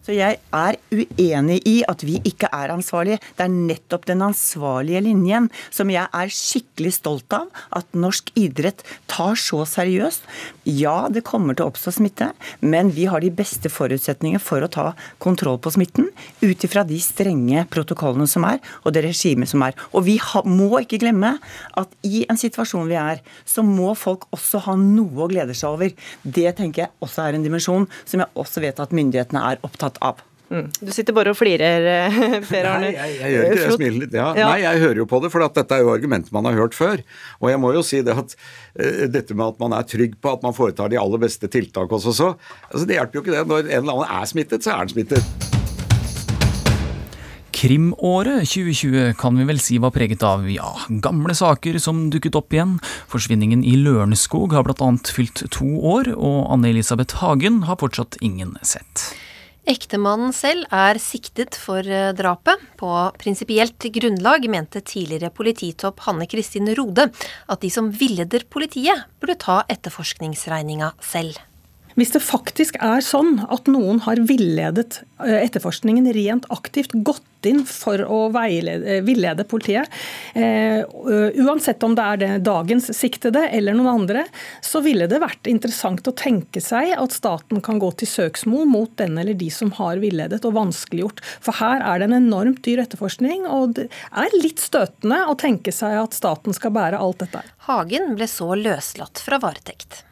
Så jeg er uenig i at vi ikke er ansvarlige. Det er nettopp den ansvarlige linjen som jeg er skikkelig stolt av at norsk idrett tar så seriøst. Ja, det kommer til å oppstå smitte, men vi har de beste forutsetninger for å ta kontroll på smitten ut ifra de strenge protokollene som er, og det regimet som er. Og vi må ikke glemme at i en situasjon vi er, så må folk også ha noe å glede seg over. Det tenker jeg også er en dimensjon som jeg også vet at myndighetene er opptatt av. Mm. Du sitter bare og flirer, eh, Per Arne. Nei, jeg, jeg gjør ikke det. Jeg smiler litt. Ja. Ja. Nei, jeg hører jo på det, for at dette er jo argumenter man har hørt før. Og jeg må jo si det at uh, dette med at man er trygg på at man foretar de aller beste tiltak også, så altså, Det hjelper jo ikke det. Når en eller annen er smittet, så er han smittet. Krimåret 2020 kan vi vel si var preget av ja, gamle saker som dukket opp igjen. Forsvinningen i Lørenskog har blant annet fylt to år, og Anne-Elisabeth Hagen har fortsatt ingen sett. Ektemannen selv er siktet for eh, drapet. På prinsipielt grunnlag mente tidligere polititopp Hanne Kristin Rode at de som villeder politiet, burde ta etterforskningsregninga selv. Hvis det faktisk er sånn at noen har villedet eh, etterforskningen rent aktivt, gått inn for å veilede, eh, villede politiet, eh, uansett om det er det dagens siktede eller noen andre, så ville det vært interessant å tenke seg at staten kan gå til søksmål mot den eller de som har villedet og vanskeliggjort. For her er det en enormt dyr etterforskning, og det er litt støtende å tenke seg at staten skal bære alt dette. Hagen ble så løslatt fra varetekt.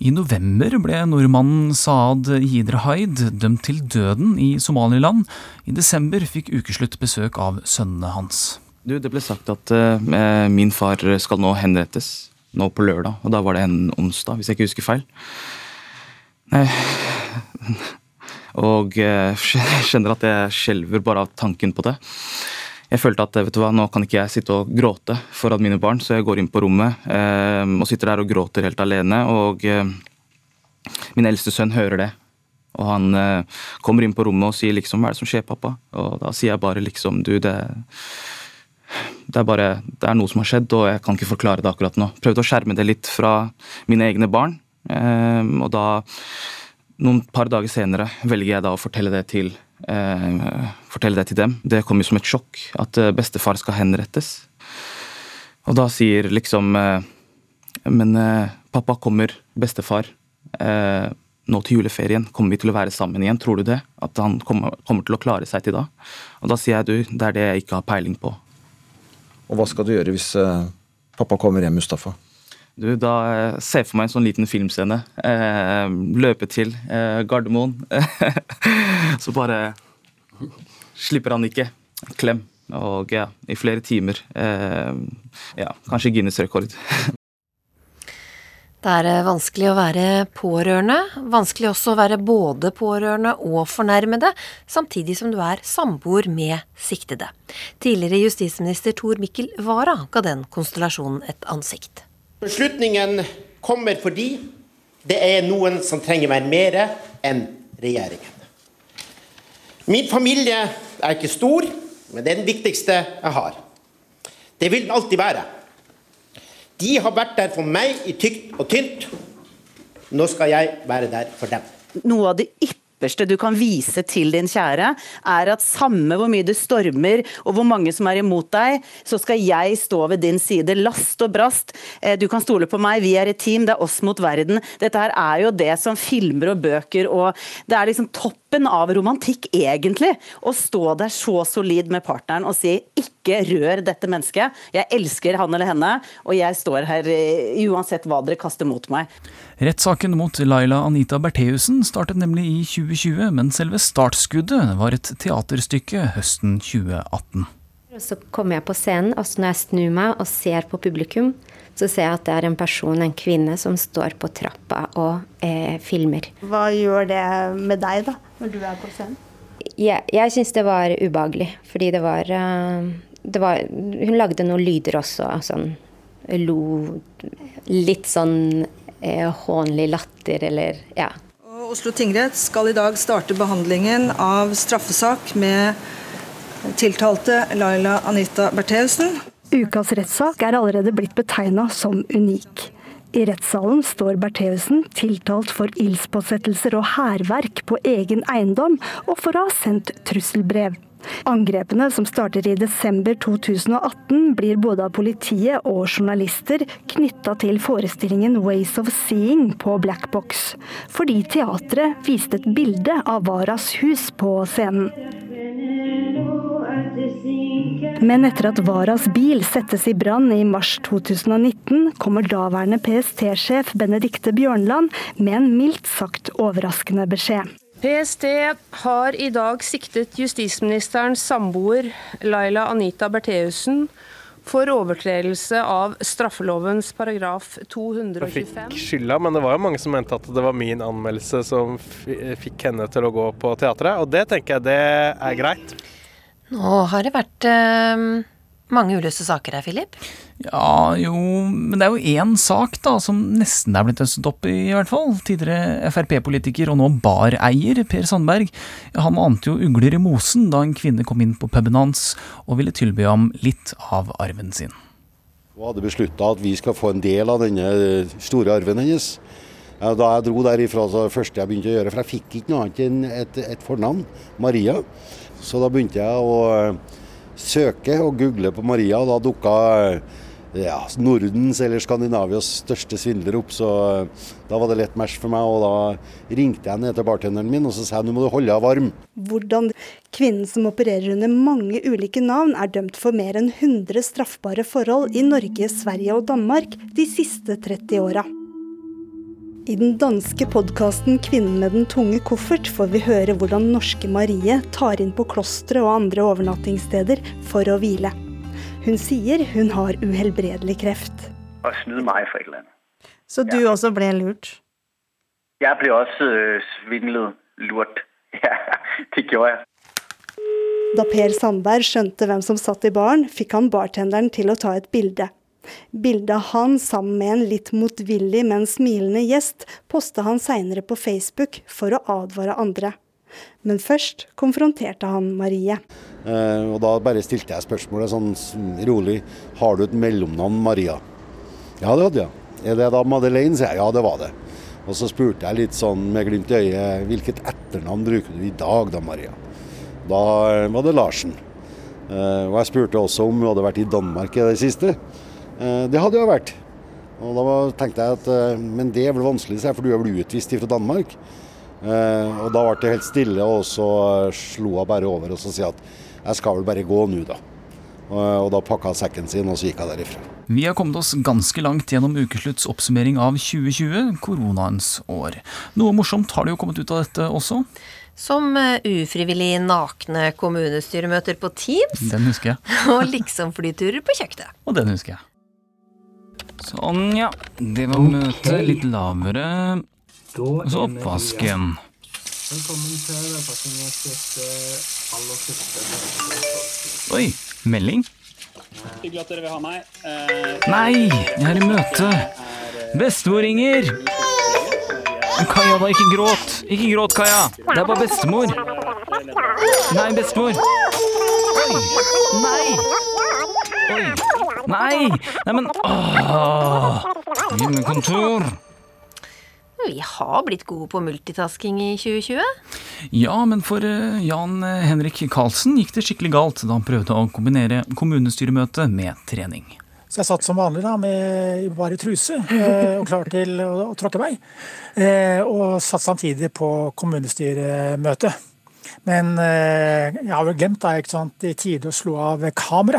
I november ble nordmannen Saad Yidre Haid dømt til døden i Somaliland. I desember fikk Ukeslutt besøk av sønnene hans. Du, det ble sagt at uh, min far skal nå henrettes. Nå på lørdag, og da var det en onsdag, hvis jeg ikke husker feil. Nei. og jeg jeg kjenner at jeg skjelver bare av tanken på det. Jeg følte at vet du hva, nå kan ikke jeg sitte og gråte foran mine barn, så jeg går inn på rommet eh, og sitter der og gråter helt alene. Og eh, min eldste sønn hører det. Og han eh, kommer inn på rommet og sier liksom 'hva er det som skjer, pappa?' Og da sier jeg bare liksom 'du, det det er bare det er noe som har skjedd, og jeg kan ikke forklare det akkurat nå. Prøvde å skjerme det litt fra mine egne barn, eh, og da, noen par dager senere, velger jeg da å fortelle det til eh, fortelle det til dem. Det kom jo som et sjokk at eh, bestefar skal henrettes. Og da sier liksom eh, Men eh, pappa, kommer bestefar eh, nå til juleferien? Kommer vi til å være sammen igjen? Tror du det? At han kommer, kommer til å klare seg til da? Og da sier jeg du, det er det jeg ikke har peiling på. Og hva skal du gjøre hvis eh, pappa kommer hjem, Mustafa? Du, da ser jeg for meg en sånn liten filmscene. Eh, løpe til eh, Gardermoen. så bare slipper han ikke. Klem. Og ja, i flere timer. Eh, ja, kanskje Guinness rekord. Det er eh, vanskelig å være pårørende, vanskelig også å være både pårørende og fornærmede, samtidig som du er samboer med siktede. Tidligere justisminister Tor Mikkel Wara ga den konstellasjonen et ansikt. Beslutningen kommer fordi det er noen som trenger meg mer enn regjeringen. Min familie er ikke stor, men det er den viktigste jeg har. Det vil den alltid være. De har vært der for meg i tykt og tynt. Nå skal jeg være der for dem. Noe av det ypperste du kan vise til din kjære, er at samme hvor mye det stormer og hvor mange som er imot deg, så skal jeg stå ved din side, last og brast. Eh, Du kan stole på meg, vi er et team, det er oss mot verden. Dette her er jo det som filmer og bøker, og det er liksom toppen av romantikk, egentlig. Å stå der så solid med partneren og si 'ikke rør dette mennesket', jeg elsker han eller henne, og jeg står her eh, uansett hva dere kaster mot meg. Rettssaken mot Laila Anita Bertheussen startet nemlig i 2020, men selve startskuddet var et teaterstykke høsten 2018. Så kommer jeg på scenen, og så når jeg snur meg og ser på publikum, så ser jeg at det er en person, en kvinne, som står på trappa og eh, filmer. Hva gjør det med deg, da, når du er på scenen? Jeg, jeg syns det var ubehagelig, fordi det var, uh, det var Hun lagde noen lyder også, sånn lo Litt sånn eh, hånlig latter, eller ja. Oslo tingrett skal i dag starte behandlingen av straffesak med tiltalte Laila Anita Bertheussen. Ukas rettssak er allerede blitt betegna som unik. I rettssalen står Bertheussen tiltalt for ildspåsettelser og hærverk på egen eiendom, og for å ha sendt trusselbrev. Angrepene, som starter i desember 2018, blir både av politiet og journalister knytta til forestillingen Ways of Seeing på Black Box, fordi teatret viste et bilde av Varas hus på scenen. Men etter at Varas bil settes i brann i mars 2019, kommer daværende PST-sjef Benedikte Bjørnland med en mildt sagt overraskende beskjed. PST har i dag siktet justisministerens samboer Laila Anita Bertheussen for overtredelse av straffelovens paragraf 225. Jeg fikk skylda, men det var jo mange som mente at det var min anmeldelse som fikk henne til å gå på teatret, og det tenker jeg det er greit. Nå har det vært eh, mange uløste saker her, Philip. Ja, jo Men det er jo én sak da, som nesten er blitt østet opp, i i hvert fall. Tidligere Frp-politiker og nå bareier Per Sandberg. Han ante jo ugler i mosen da en kvinne kom inn på puben hans og ville tilby ham litt av arven sin. Hun hadde beslutta at vi skal få en del av denne store arven hennes. Da jeg dro derifra, så det første jeg begynte å gjøre, for jeg fikk ikke noe annet enn et, et fornavn, Maria. Så da begynte jeg å søke og google på Maria, og da dukka ja, Nordens eller Skandinavias største svindler opp, så da var det lett match for meg. Og da ringte jeg ned til bartenderen min og så sa jeg nå må du holde deg varm. Hvordan kvinnen som opererer under mange ulike navn, er dømt for mer enn 100 straffbare forhold i Norge, Sverige og Danmark de siste 30 åra. I den danske podkasten 'Kvinnen med den tunge koffert' får vi høre hvordan norske Marie tar inn på klostre og andre overnattingssteder for å hvile. Hun sier hun har uhelbredelig kreft. Og snyde meg for et eller annet. Så du ja. også ble lurt? Jeg ble også øh, svindlet. Lurt. Ja, det gjorde jeg. Da Per Sandberg skjønte hvem som satt i baren, fikk han bartenderen til å ta et bilde. Bildet av han sammen med en litt motvillig, men smilende gjest posta han seinere på Facebook for å advare andre. Men først konfronterte han Marie. Eh, og Da bare stilte jeg spørsmålet sånn rolig. Har du et mellomnavn Maria? Ja, det hadde jeg. Er det da Madeleine? sier jeg. Ja, det var det. Og så spurte jeg litt sånn med glimt i øyet hvilket etternavn bruker du i dag da, Maria? Da eh, var det Larsen. Eh, og jeg spurte også om hun hadde vært i Danmark i det siste. Eh, det hadde hun vært. Og da tenkte jeg at eh, men det er vel vanskelig, for du er vel utvist fra Danmark? Eh, og da ble det helt stille, og så slo hun bare over og så sa at jeg skal vel bare gå nå, da. Og da pakka sekken sin, og så gikk jeg derifra. Vi har kommet oss ganske langt gjennom ukeslutts oppsummering av 2020, koronaens år. Noe morsomt har det jo kommet ut av dette også? Som ufrivillig nakne kommunestyremøter på Teams. Den husker jeg. og liksom-flyturer på kjøkkenet. Og den husker jeg. Sånn, ja. Det var møtet litt lavere. Og så oppvasken. Velkommen til Velferdsuniversitetet aller første Oi, melding? Hyggelig at dere vil ha meg. Eh, Nei, jeg er i møte. Bestemor ringer. Kaja, da. Ikke gråt. Ikke gråt, Kaja. Det er bare bestemor. Nei, bestemor. Oi. Nei. Oi. Nei! Neimen Hjemmekontor. Vi har blitt gode på multitasking i 2020. Ja, men for eh, Jan Henrik Karlsen gikk det skikkelig galt da han prøvde å kombinere kommunestyremøte med trening. Så jeg satt som vanlig da, med bare truse eh, og klar til å, tråkke vei. Eh, og satt samtidig på kommunestyremøte. Men jeg har vel glemt da, ikke sant, i tide å slå av kamera.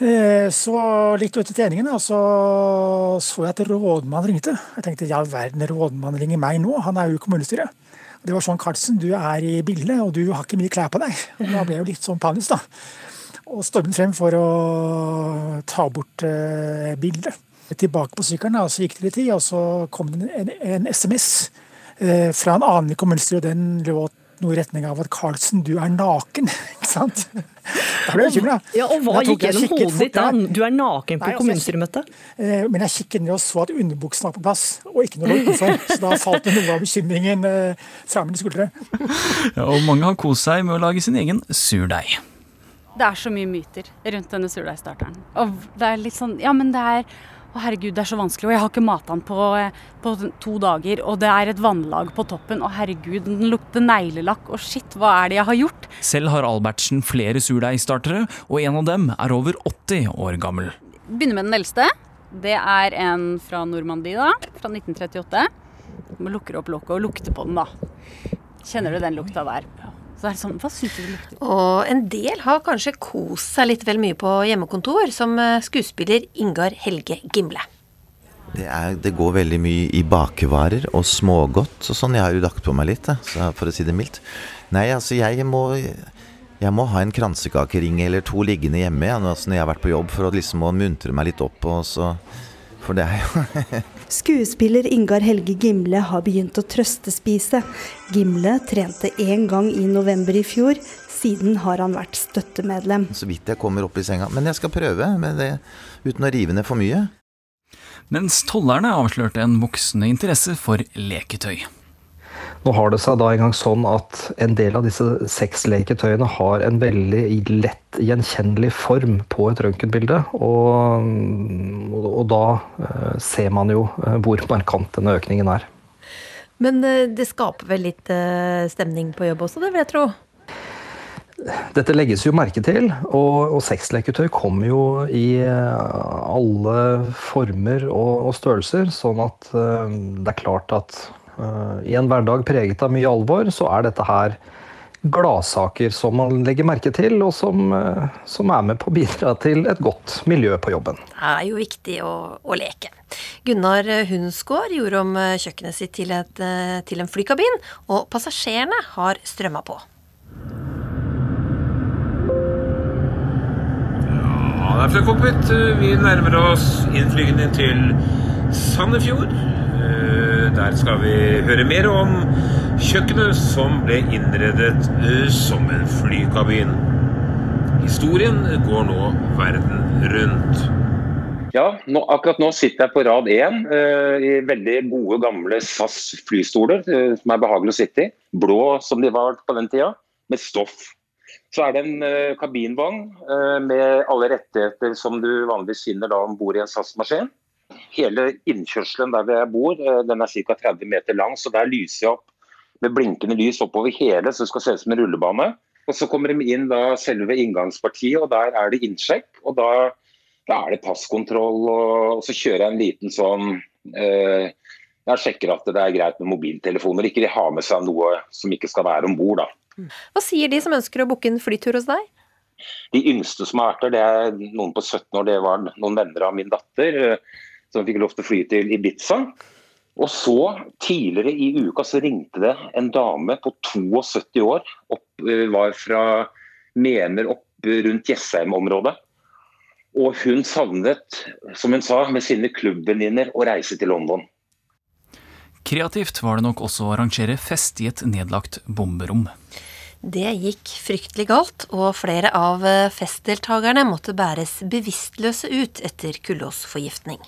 Eh, så litt ut i treningen så så jeg at rådmannen ringte. Jeg tenkte ja verden, rådmannen ringer meg nå, han er jo i kommunestyret. Det var sånn Karlsen, du er i bildet og du har ikke mye klær på deg. Og da ble jeg jo litt sånn panisk, da. Og stormet frem for å ta bort uh, bildet. tilbake på sykkelen, og så gikk det litt tid, og så kom det en, en SMS eh, fra en annen kommunestyret, og den låt noe i retning av at 'Carlsen, du er naken. ikke sant? Da ble jeg bekymra. Ja, og hva gikk gjennom hodet ditt da? Du er naken på altså, kommunestyremøtet? Eh, Men jeg kikket ned og så at underbuksen var på plass, og ikke noe lå utenfor. Så da falt det noe av bekymringen eh, fra mine skuldre. Ja, og mange har kost seg med å lage sin egen surdeig. Det er så mye myter rundt denne surdeigstarteren. Og det er litt sånn Ja, men det er Å, herregud, det er så vanskelig. Og jeg har ikke mata den på, på to dager. Og det er et vannlag på toppen. Å, herregud, den lukter neglelakk. Og shit, hva er det jeg har gjort? Selv har Albertsen flere surdeigstartere, og en av dem er over 80 år gammel. Begynner med den eldste. Det er en fra Normandie, da. Fra 1938. Man lukker opp lokket og lukter på den, da. Kjenner du den lukta der? Så er sånn, Hva syns du det lukter? Og en del har kanskje kost seg litt vel mye på hjemmekontor, som eh, skuespiller Ingar Helge Gimle. Det, er, det går veldig mye i bakevarer og smågodt og sånn. Jeg har jo lagt på meg litt, for å si det mildt. Nei, altså jeg må, jeg må ha en kransekakering eller to liggende hjemme ja, nå når jeg har vært på jobb, for å liksom å muntre meg litt opp. Og så, for det er jo Skuespiller Ingar Helge Gimle har begynt å trøstespise. Gimle trente én gang i november i fjor. Siden har han vært støttemedlem. Så vidt jeg kommer opp i senga. Men jeg skal prøve med det uten å rive ned for mye. Mens tollerne avslørte en voksende interesse for leketøy. Nå har det seg da engang sånn at en del av disse sexleketøyene har en veldig lett gjenkjennelig form på et røntgenbilde. Og, og, da eh, ser man jo eh, hvor markant denne økningen er. Men eh, det skaper vel litt stemning på jobb også, det vil jeg tro? Dette legges jo merke til, og, og sexleketøy kommer jo i alle former og, og størrelser. Sånn at det er klart at i en hverdag preget av mye alvor, så er dette her gladsaker som man legger merke til, og som, eh, som er med på å bidra til et godt miljø på jobben. Det er jo viktig å, å leke. Gunnar Hunsgaard gjorde om eh, kjøkkenet sitt til, et, eh, til en flykabin, og passasjerene har strømma på. Ja, det er cockpit. Vi nærmer oss innflygende til Sandefjord. Der skal vi høre mer om kjøkkenet som ble innredet eh, som en flykabin. Historien går nå verden rundt. Ja, nå, akkurat nå sitter jeg på rad én eh, i veldig gode, gamle SAS flystoler eh, som er behagelig å sitte i. Blå som de var på den tida, med stoff. Så er det en eh, kabinvogn eh, med alle rettigheter som du vanligvis finner om bord i en SAS-maskin. Hele innkjørselen der jeg bor, eh, den er ca. 30 meter lang, så der lyser jeg opp med blinkende lys oppover hele, så det skal se ut som en rullebane. Og Så kommer de inn da selve inngangspartiet, og der er det innsjekk. og da da er det passkontroll, og så kjører jeg en liten sånn eh, Jeg sjekker at det er greit med mobiltelefoner, ikke de har med seg noe som ikke skal være om bord. Hva sier de som ønsker å booke en flytur hos deg? De yngste som har vært der, det er noen på 17 år, det var noen venner av min datter som fikk lov til å fly til Ibiza. Og så, tidligere i uka, så ringte det en dame på 72 år, opp, eh, var fra Mener opp rundt Jessheim-området. Og hun savnet, som hun sa, med sine klubbvenninner å reise til London. Kreativt var det nok også å arrangere fest i et nedlagt bomberom. Det gikk fryktelig galt, og flere av festdeltakerne måtte bæres bevisstløse ut etter kullåsforgiftning.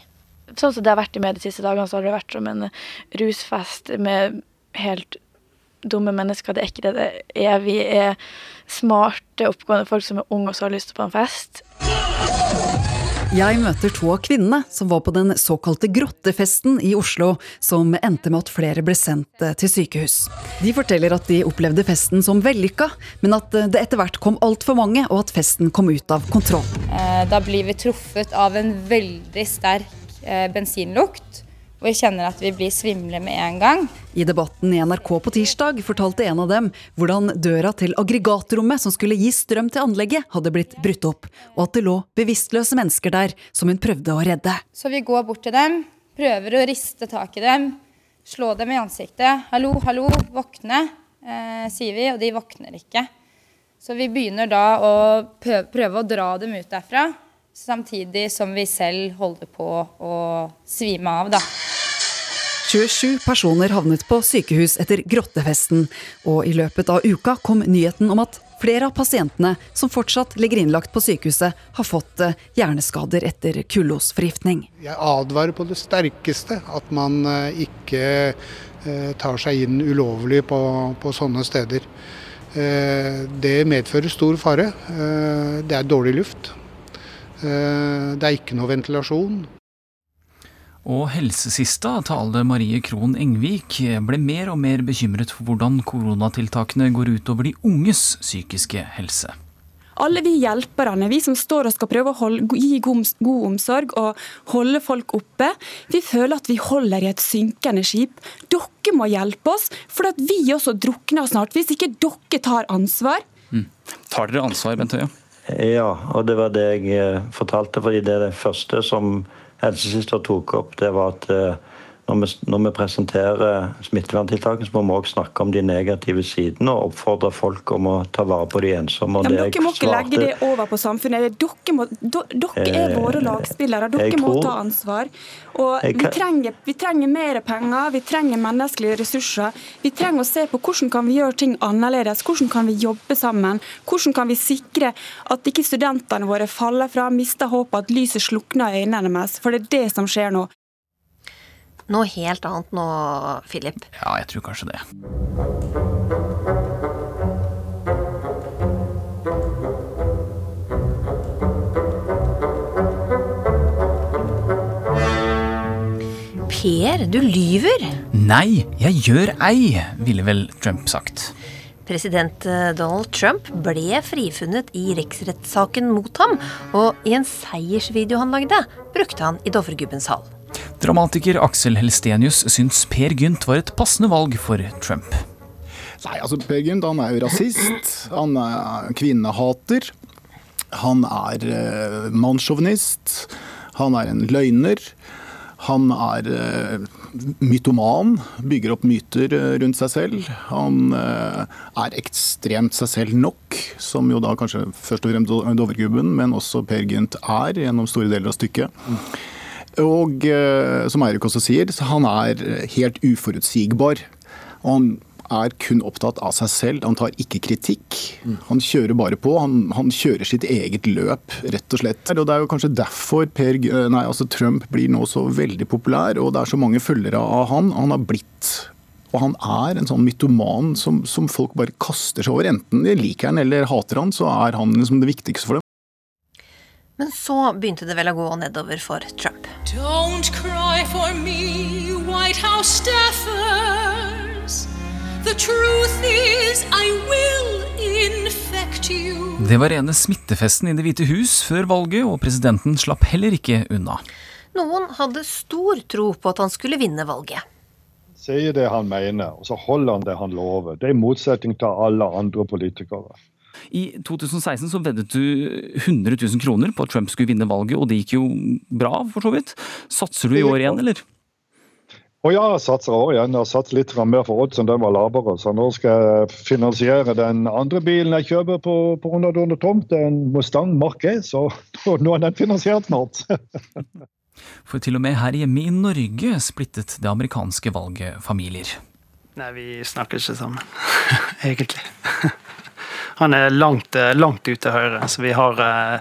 Sånn som det har vært i media de siste dagene, så har det vært som en rusfest med helt dumme mennesker. Det er ikke det det er. Vi er smarte, oppegående folk som er unge og så har lyst på en fest. Jeg møter to av kvinnene som var på den såkalte grottefesten i Oslo, som endte med at flere ble sendt eh, til sykehus. De forteller at de opplevde festen som vellykka, men at eh, det etter hvert kom altfor mange, og at festen kom ut av kontroll. Eh, Da blir vi truffet av en veldig sterk eh, bensinlukt, og vi kjenner at vi blir svimle med en gang. I debatten i NRK på tirsdag fortalte en av dem hvordan døra til aggregatrommet som skulle gi strøm til anlegget, hadde blitt brutt opp, og at det lå bevisstløse mennesker der som hun prøvde å redde. Så vi går bort til dem, prøver å riste tak i dem, slå dem i ansiktet. 'Hallo, hallo, våkne', eh, sier vi, og de våkner ikke. Så vi begynner da å prøve å dra dem ut derfra. Samtidig som vi selv holder på å svime av, da. 27 personer havnet på sykehus etter grottefesten, og i løpet av uka kom nyheten om at flere av pasientene som fortsatt ligger innlagt på sykehuset, har fått eh, hjerneskader etter kullosforgiftning. Jeg advarer på det sterkeste at man eh, ikke eh, tar seg inn ulovlig på, på sånne steder. Det medfører stor fare. Det er dårlig luft. Det er ikke noe ventilasjon. Og helsesista, tale Marie Krohn Engvik, ble mer og mer bekymret for hvordan koronatiltakene går utover de unges psykiske helse. Alle vi hjelperne, vi som står og skal prøve å holde, gi god, god, omsorg og holde folk oppe, vi føler at vi holder i et synkende skip. Dere må hjelpe oss, for at vi også drukner snart, hvis ikke dere tar ansvar. Mm. Tar dere ansvar, Bent Høie? Ja, og det var det jeg eh, fortalte, fordi det det første som helsesøster tok opp, det var at eh, når vi, når vi presenterer smitteverntiltakene, så må vi også snakke om de negative sidene og oppfordre folk om å ta vare på de ensomme. Ja, dere må ikke legge det over på samfunnet. Dere, må, dere er eh, våre lagspillere. Dere må ta ansvar. Og vi, trenger, vi, trenger, mer penger, vi trenger menneskelige ressurser. Vi trenger å se på hvordan kan vi gjøre ting annerledes. Hvordan kan vi jobbe sammen? Hvordan kan vi sikre at ikke studentene våre faller fra, mister håpet, at lyset slukner i øynene deres. For det er det som skjer nå. Noe helt annet nå, Philip? Ja, jeg tror kanskje det. Per, du lyver. Nei, jeg gjør ei, ville vel Trump sagt. President eh, Donald Trump ble frifunnet i riksrettssaken mot ham, og i en seiersvideo han lagde, brukte han i Dovregubbens hall. Dramatiker Aksel Helstenius syns Per Gynt var et passende valg for Trump. Nei, altså Per Gynt han er jo rasist. Han er kvinnehater. Han er uh, mannssjåvinist. Han er en løgner. Han er uh, mytoman, bygger opp myter uh, rundt seg selv. Han uh, er ekstremt seg selv nok, som jo da kanskje først og fremst Dovregubben, men også Per Gynt er gjennom store deler av stykket. Og eh, som Eirik også sier, han er helt uforutsigbar. Og han er kun opptatt av seg selv. Han tar ikke kritikk. Han kjører bare på. Han, han kjører sitt eget løp, rett og slett. Og Det er jo kanskje derfor per, nei, altså Trump blir nå så veldig populær, og det er så mange følgere av han. Han har blitt og han er en sånn mytoman som, som folk bare kaster seg over. Enten de liker han eller hater han, så er han liksom det viktigste for dem. Men så begynte det vel å gå nedover for Trump. Don't cry for me, White House staffers. The truth is I will infect you. Det var rene smittefesten i Det hvite hus før valget, og presidenten slapp heller ikke unna. Noen hadde stor tro på at han skulle vinne valget. Sier det han mener, og så holder han det han lover. Det er i motsetning til alle andre politikere. I 2016 så veddet du 100 000 kroner på at Trump skulle vinne valget, og det gikk jo bra, for så vidt. Satser du i år igjen, eller? Å ja, jeg satser år igjen. Jeg har satt litt mer for oddsen, den var lavere. Så nå skal jeg finansiere den andre bilen jeg kjøper på, på underdående tomt. Det er en Mustang Mark E, så nå er den finansiert snart. For til og med her hjemme i Norge splittet det amerikanske valget familier. Nei, vi snakker ikke sammen, egentlig han er langt, eh, langt ute til høyre. Så vi har, eh,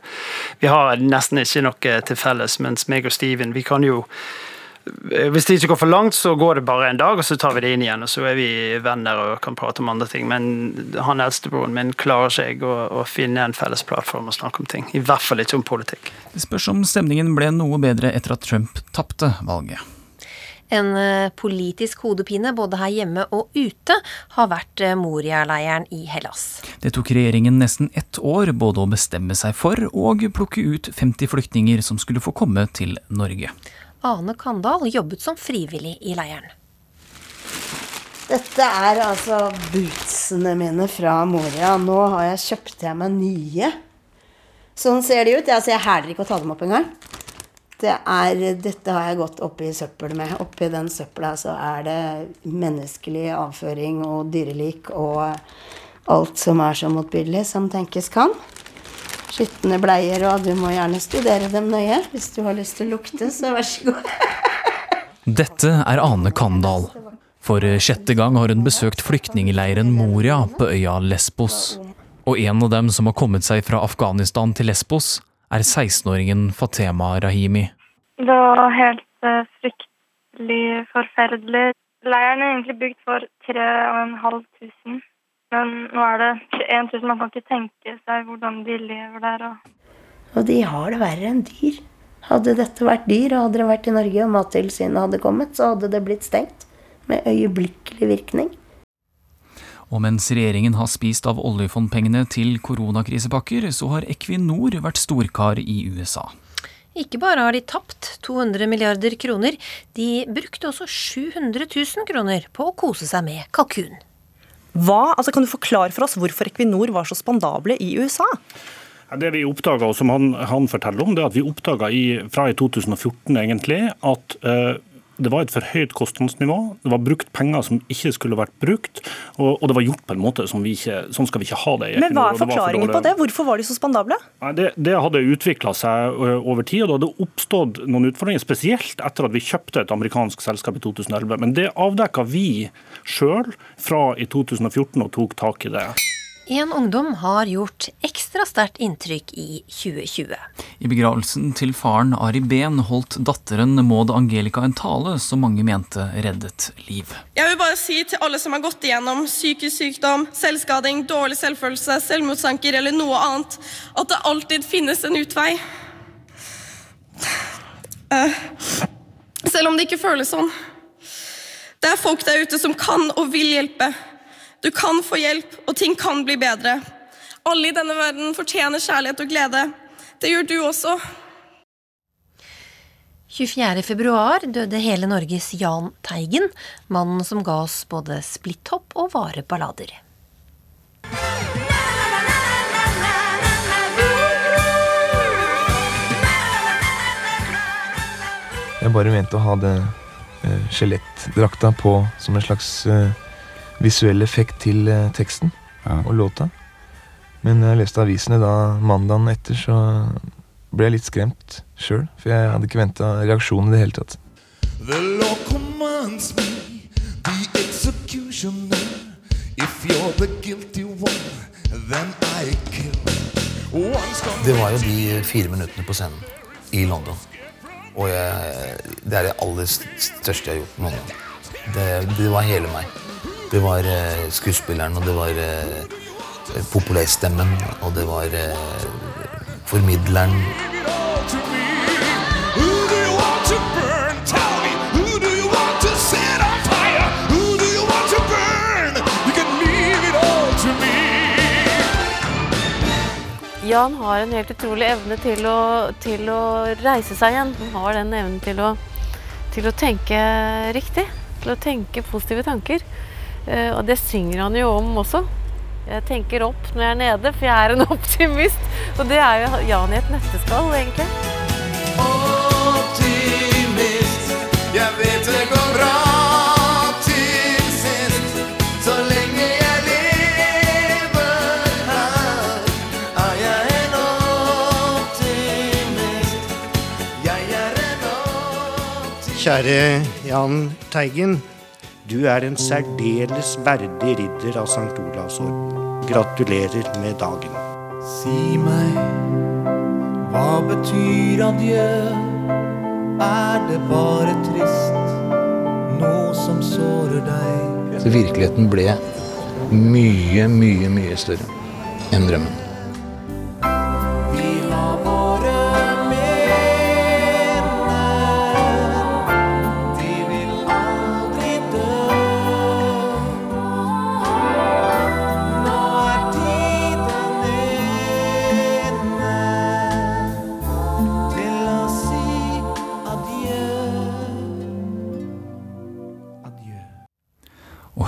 vi har nesten ikke noe til felles. Mens meg og Steven, vi kan jo eh, hvis det ikke går for langt, så går det bare en dag, og så tar vi det inn igjen. Og så er vi venner og kan prate om andre ting. Men han eldstebroren min klarer seg å, å, finne en felles plattform å snakke om ting. I hvert fall ikke om politikk. Det spørs om stemningen ble noe bedre etter at Trump tapte valget. En eh, politisk hodepine både her hjemme og ute har vært eh, Moria-leiren i Hellas. Det tok regjeringen nesten ett år både å bestemme seg for og plukke ut 50 flyktninger som skulle få komme til Norge. Ane Kandal jobbet som frivillig i leiren. Dette er altså bootsene mine fra Moria. Nå har jeg kjøpt til meg nye. Sånn ser de ut. Altså, jeg hæler ikke å ta dem opp engang det er, dette har jeg gått oppi søppel med. Oppi den søpla så er det menneskelig avføring og dyrelik og alt som er så motbydelig som tenkes kan. Skitne bleier, og du må gjerne studere dem nøye. Hvis du har lyst til å lukte, så vær så god. Dette er Ane Kandal. For sjette gang har hun besøkt flyktningleiren Moria på øya Lesbos. Og en av dem som har kommet seg fra Afghanistan til Lesbos, er 16-åringen Fatema Rahimi. Det var helt uh, fryktelig forferdelig. Leiren er egentlig bygd for 3500, men nå er det 21 000. Man kan ikke tenke seg hvordan de lever der. Og, og de har det verre enn dyr. Hadde dette vært dyr, og hadde det vært i Norge og Mattilsynet hadde kommet, så hadde det blitt stengt. Med øyeblikkelig virkning. Og mens regjeringen har spist av oljefondpengene til koronakrisepakker, så har Equinor vært storkar i USA. Ikke bare har de tapt 200 milliarder kroner, de brukte også 700 000 kroner på å kose seg med kalkun. Hva, altså Kan du forklare for oss hvorfor Equinor var så spandable i USA? Det vi oppdaga, og som han, han, forteller om, det er at vi oppdaga fra i 2014 egentlig, at uh, det var et for høyt kostnadsnivå. Det var brukt penger som ikke skulle vært brukt. Og, og det var gjort på en måte som vi ikke, sånn skal vi ikke ha det. Men hva er forklaringen på det? Hvorfor var de så spandable? Det, det hadde utvikla seg over tid, og det hadde oppstått noen utfordringer. Spesielt etter at vi kjøpte et amerikansk selskap i 2011. Men det avdekka vi sjøl fra i 2014 og tok tak i det. En ungdom har gjort ekstra sterkt inntrykk i 2020. I begravelsen til faren Ari Behn holdt datteren Maud Angelica en tale som mange mente reddet liv. Jeg vil bare si til alle som har gått igjennom psykisk sykdom, selvskading, dårlig selvfølelse, selvmordstanker eller noe annet, at det alltid finnes en utvei. Uh, selv om det ikke føles sånn. Det er folk der ute som kan og vil hjelpe. Du kan få hjelp, og ting kan bli bedre. Alle i denne verden fortjener kjærlighet og glede. Det gjør du også. 24.2 døde hele Norges Jahn Teigen, mannen som ga oss både splitthopp og vare ballader. Jeg bare mente å ha det eh, skjelettdrakta på som en slags eh, visuell effekt til eh, teksten ja. og låta. Men jeg leste avisene da mandagen etter, så ble jeg litt skremt sjøl. For jeg hadde ikke venta reaksjon i det hele tatt. The law commands me, the executioner. If you're the guilty one, then I kill. Det var jo de fire minuttene på scenen i London. Og jeg, det er det aller største jeg har gjort noen gang. Det, det var hele meg. Det var eh, skuespilleren, og det var eh, populærstemmen, og det var eh, formidleren. Jan har en helt utrolig evne til å, til å reise seg igjen. Han har den evnen til å, til å tenke riktig. Til å tenke positive tanker. Eh, og det synger han jo om også. Jeg tenker opp når jeg er nede, for jeg er en optimist. Og det er jo Jan i et nøtteskall, egentlig. Optimist, jeg vet det går bra til sist. Så lenge jeg lever her, er jeg en optimist. Jeg er en optimist. Kjære Jan Teigen. Du er en særdeles verdig ridder av St. Olavs orden. Gratulerer med dagen. Si meg, hva betyr adjø? Er det bare trist, noe som sårer deg? Så virkeligheten ble mye, mye, mye større enn drømmen.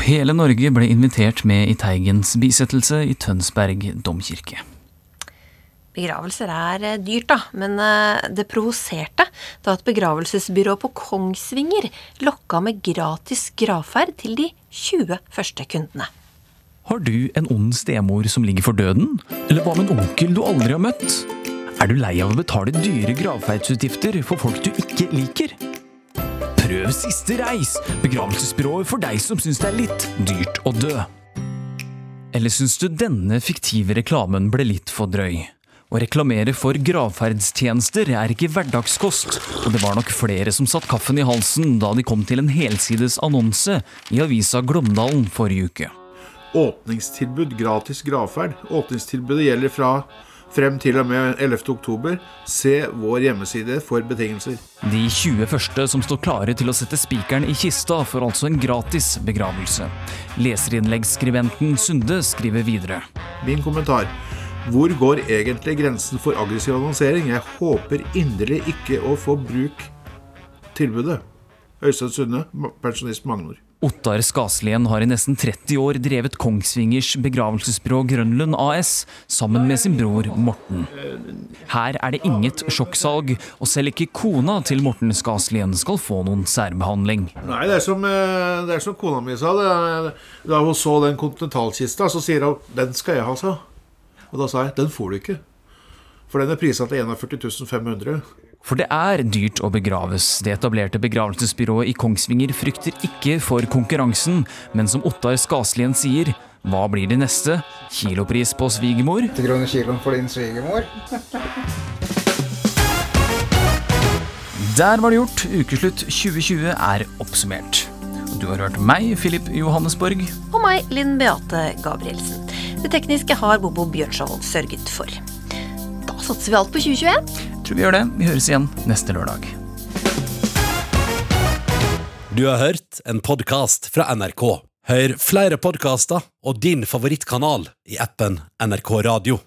Hele Norge ble invitert med i Teigens bisettelse i Tønsberg domkirke. Begravelser er eh, dyrt, da, men eh, det provoserte da et begravelsesbyrå på Kongsvinger lokka med gratis gravferd til de 20 første kundene. Har du en ond stemor som ligger for døden? Eller hva med en onkel du aldri har møtt? Er du lei av å betale dyre gravferdsutgifter for folk du ikke liker? Prøv Siste reis, begravelsesbyrået for deg som syns det er litt dyrt å dø. Eller syns du denne fiktive reklamen ble litt for drøy? Å reklamere for gravferdstjenester er ikke hverdagskost, og det var nok flere som satt kaffen i halsen da de kom til en helsides annonse i avisa Glåmdalen forrige uke. Åpningstilbud gratis gravferd. Åpningstilbudet gjelder fra frem til og med 11. oktober. Se vår hjemmeside for betingelser. De 20 første som står klare til å sette spikeren i kista, får altså en gratis begravelse. Leserinnleggsskribenten Sunde skriver videre. Min kommentar. Hvor går egentlig grensen for aggressiv annonsering? Jeg håper inderlig ikke å få bruk tilbudet. Øystein Sunde, pensjonist Magnor. Ottar Skaslien har i nesten 30 år drevet Kongsvingers begravelsesbyrå Grønlund AS sammen med sin bror Morten. Her er det inget sjokksalg, og selv ikke kona til Morten Skaslien skal få noen særbehandling. Nei, det er som, eh, det er som kona mi sa. Det, da hun så den kontinentalkista, så sier hun 'den skal jeg ha', sa Og da sa jeg 'den får du ikke'. For den er prisa til 41 500. For det er dyrt å begraves. Det etablerte begravelsesbyrået i Kongsvinger frykter ikke for konkurransen, men som Ottar Skaslien sier, hva blir det neste? Kilopris på svigermor? 80 kroner kiloen for din svigermor. Der var det gjort. Ukeslutt 2020 er oppsummert. Du har hørt meg, Filip Johannesborg. Og meg, Linn Beate Gabrielsen. Det tekniske har Bobo Bjørnskjold sørget for. Satser vi alt på 2021. Tror vi gjør det. Vi høres igjen neste lørdag. Du har hørt en podkast fra NRK. Hør flere podkaster og din favorittkanal i appen NRK Radio.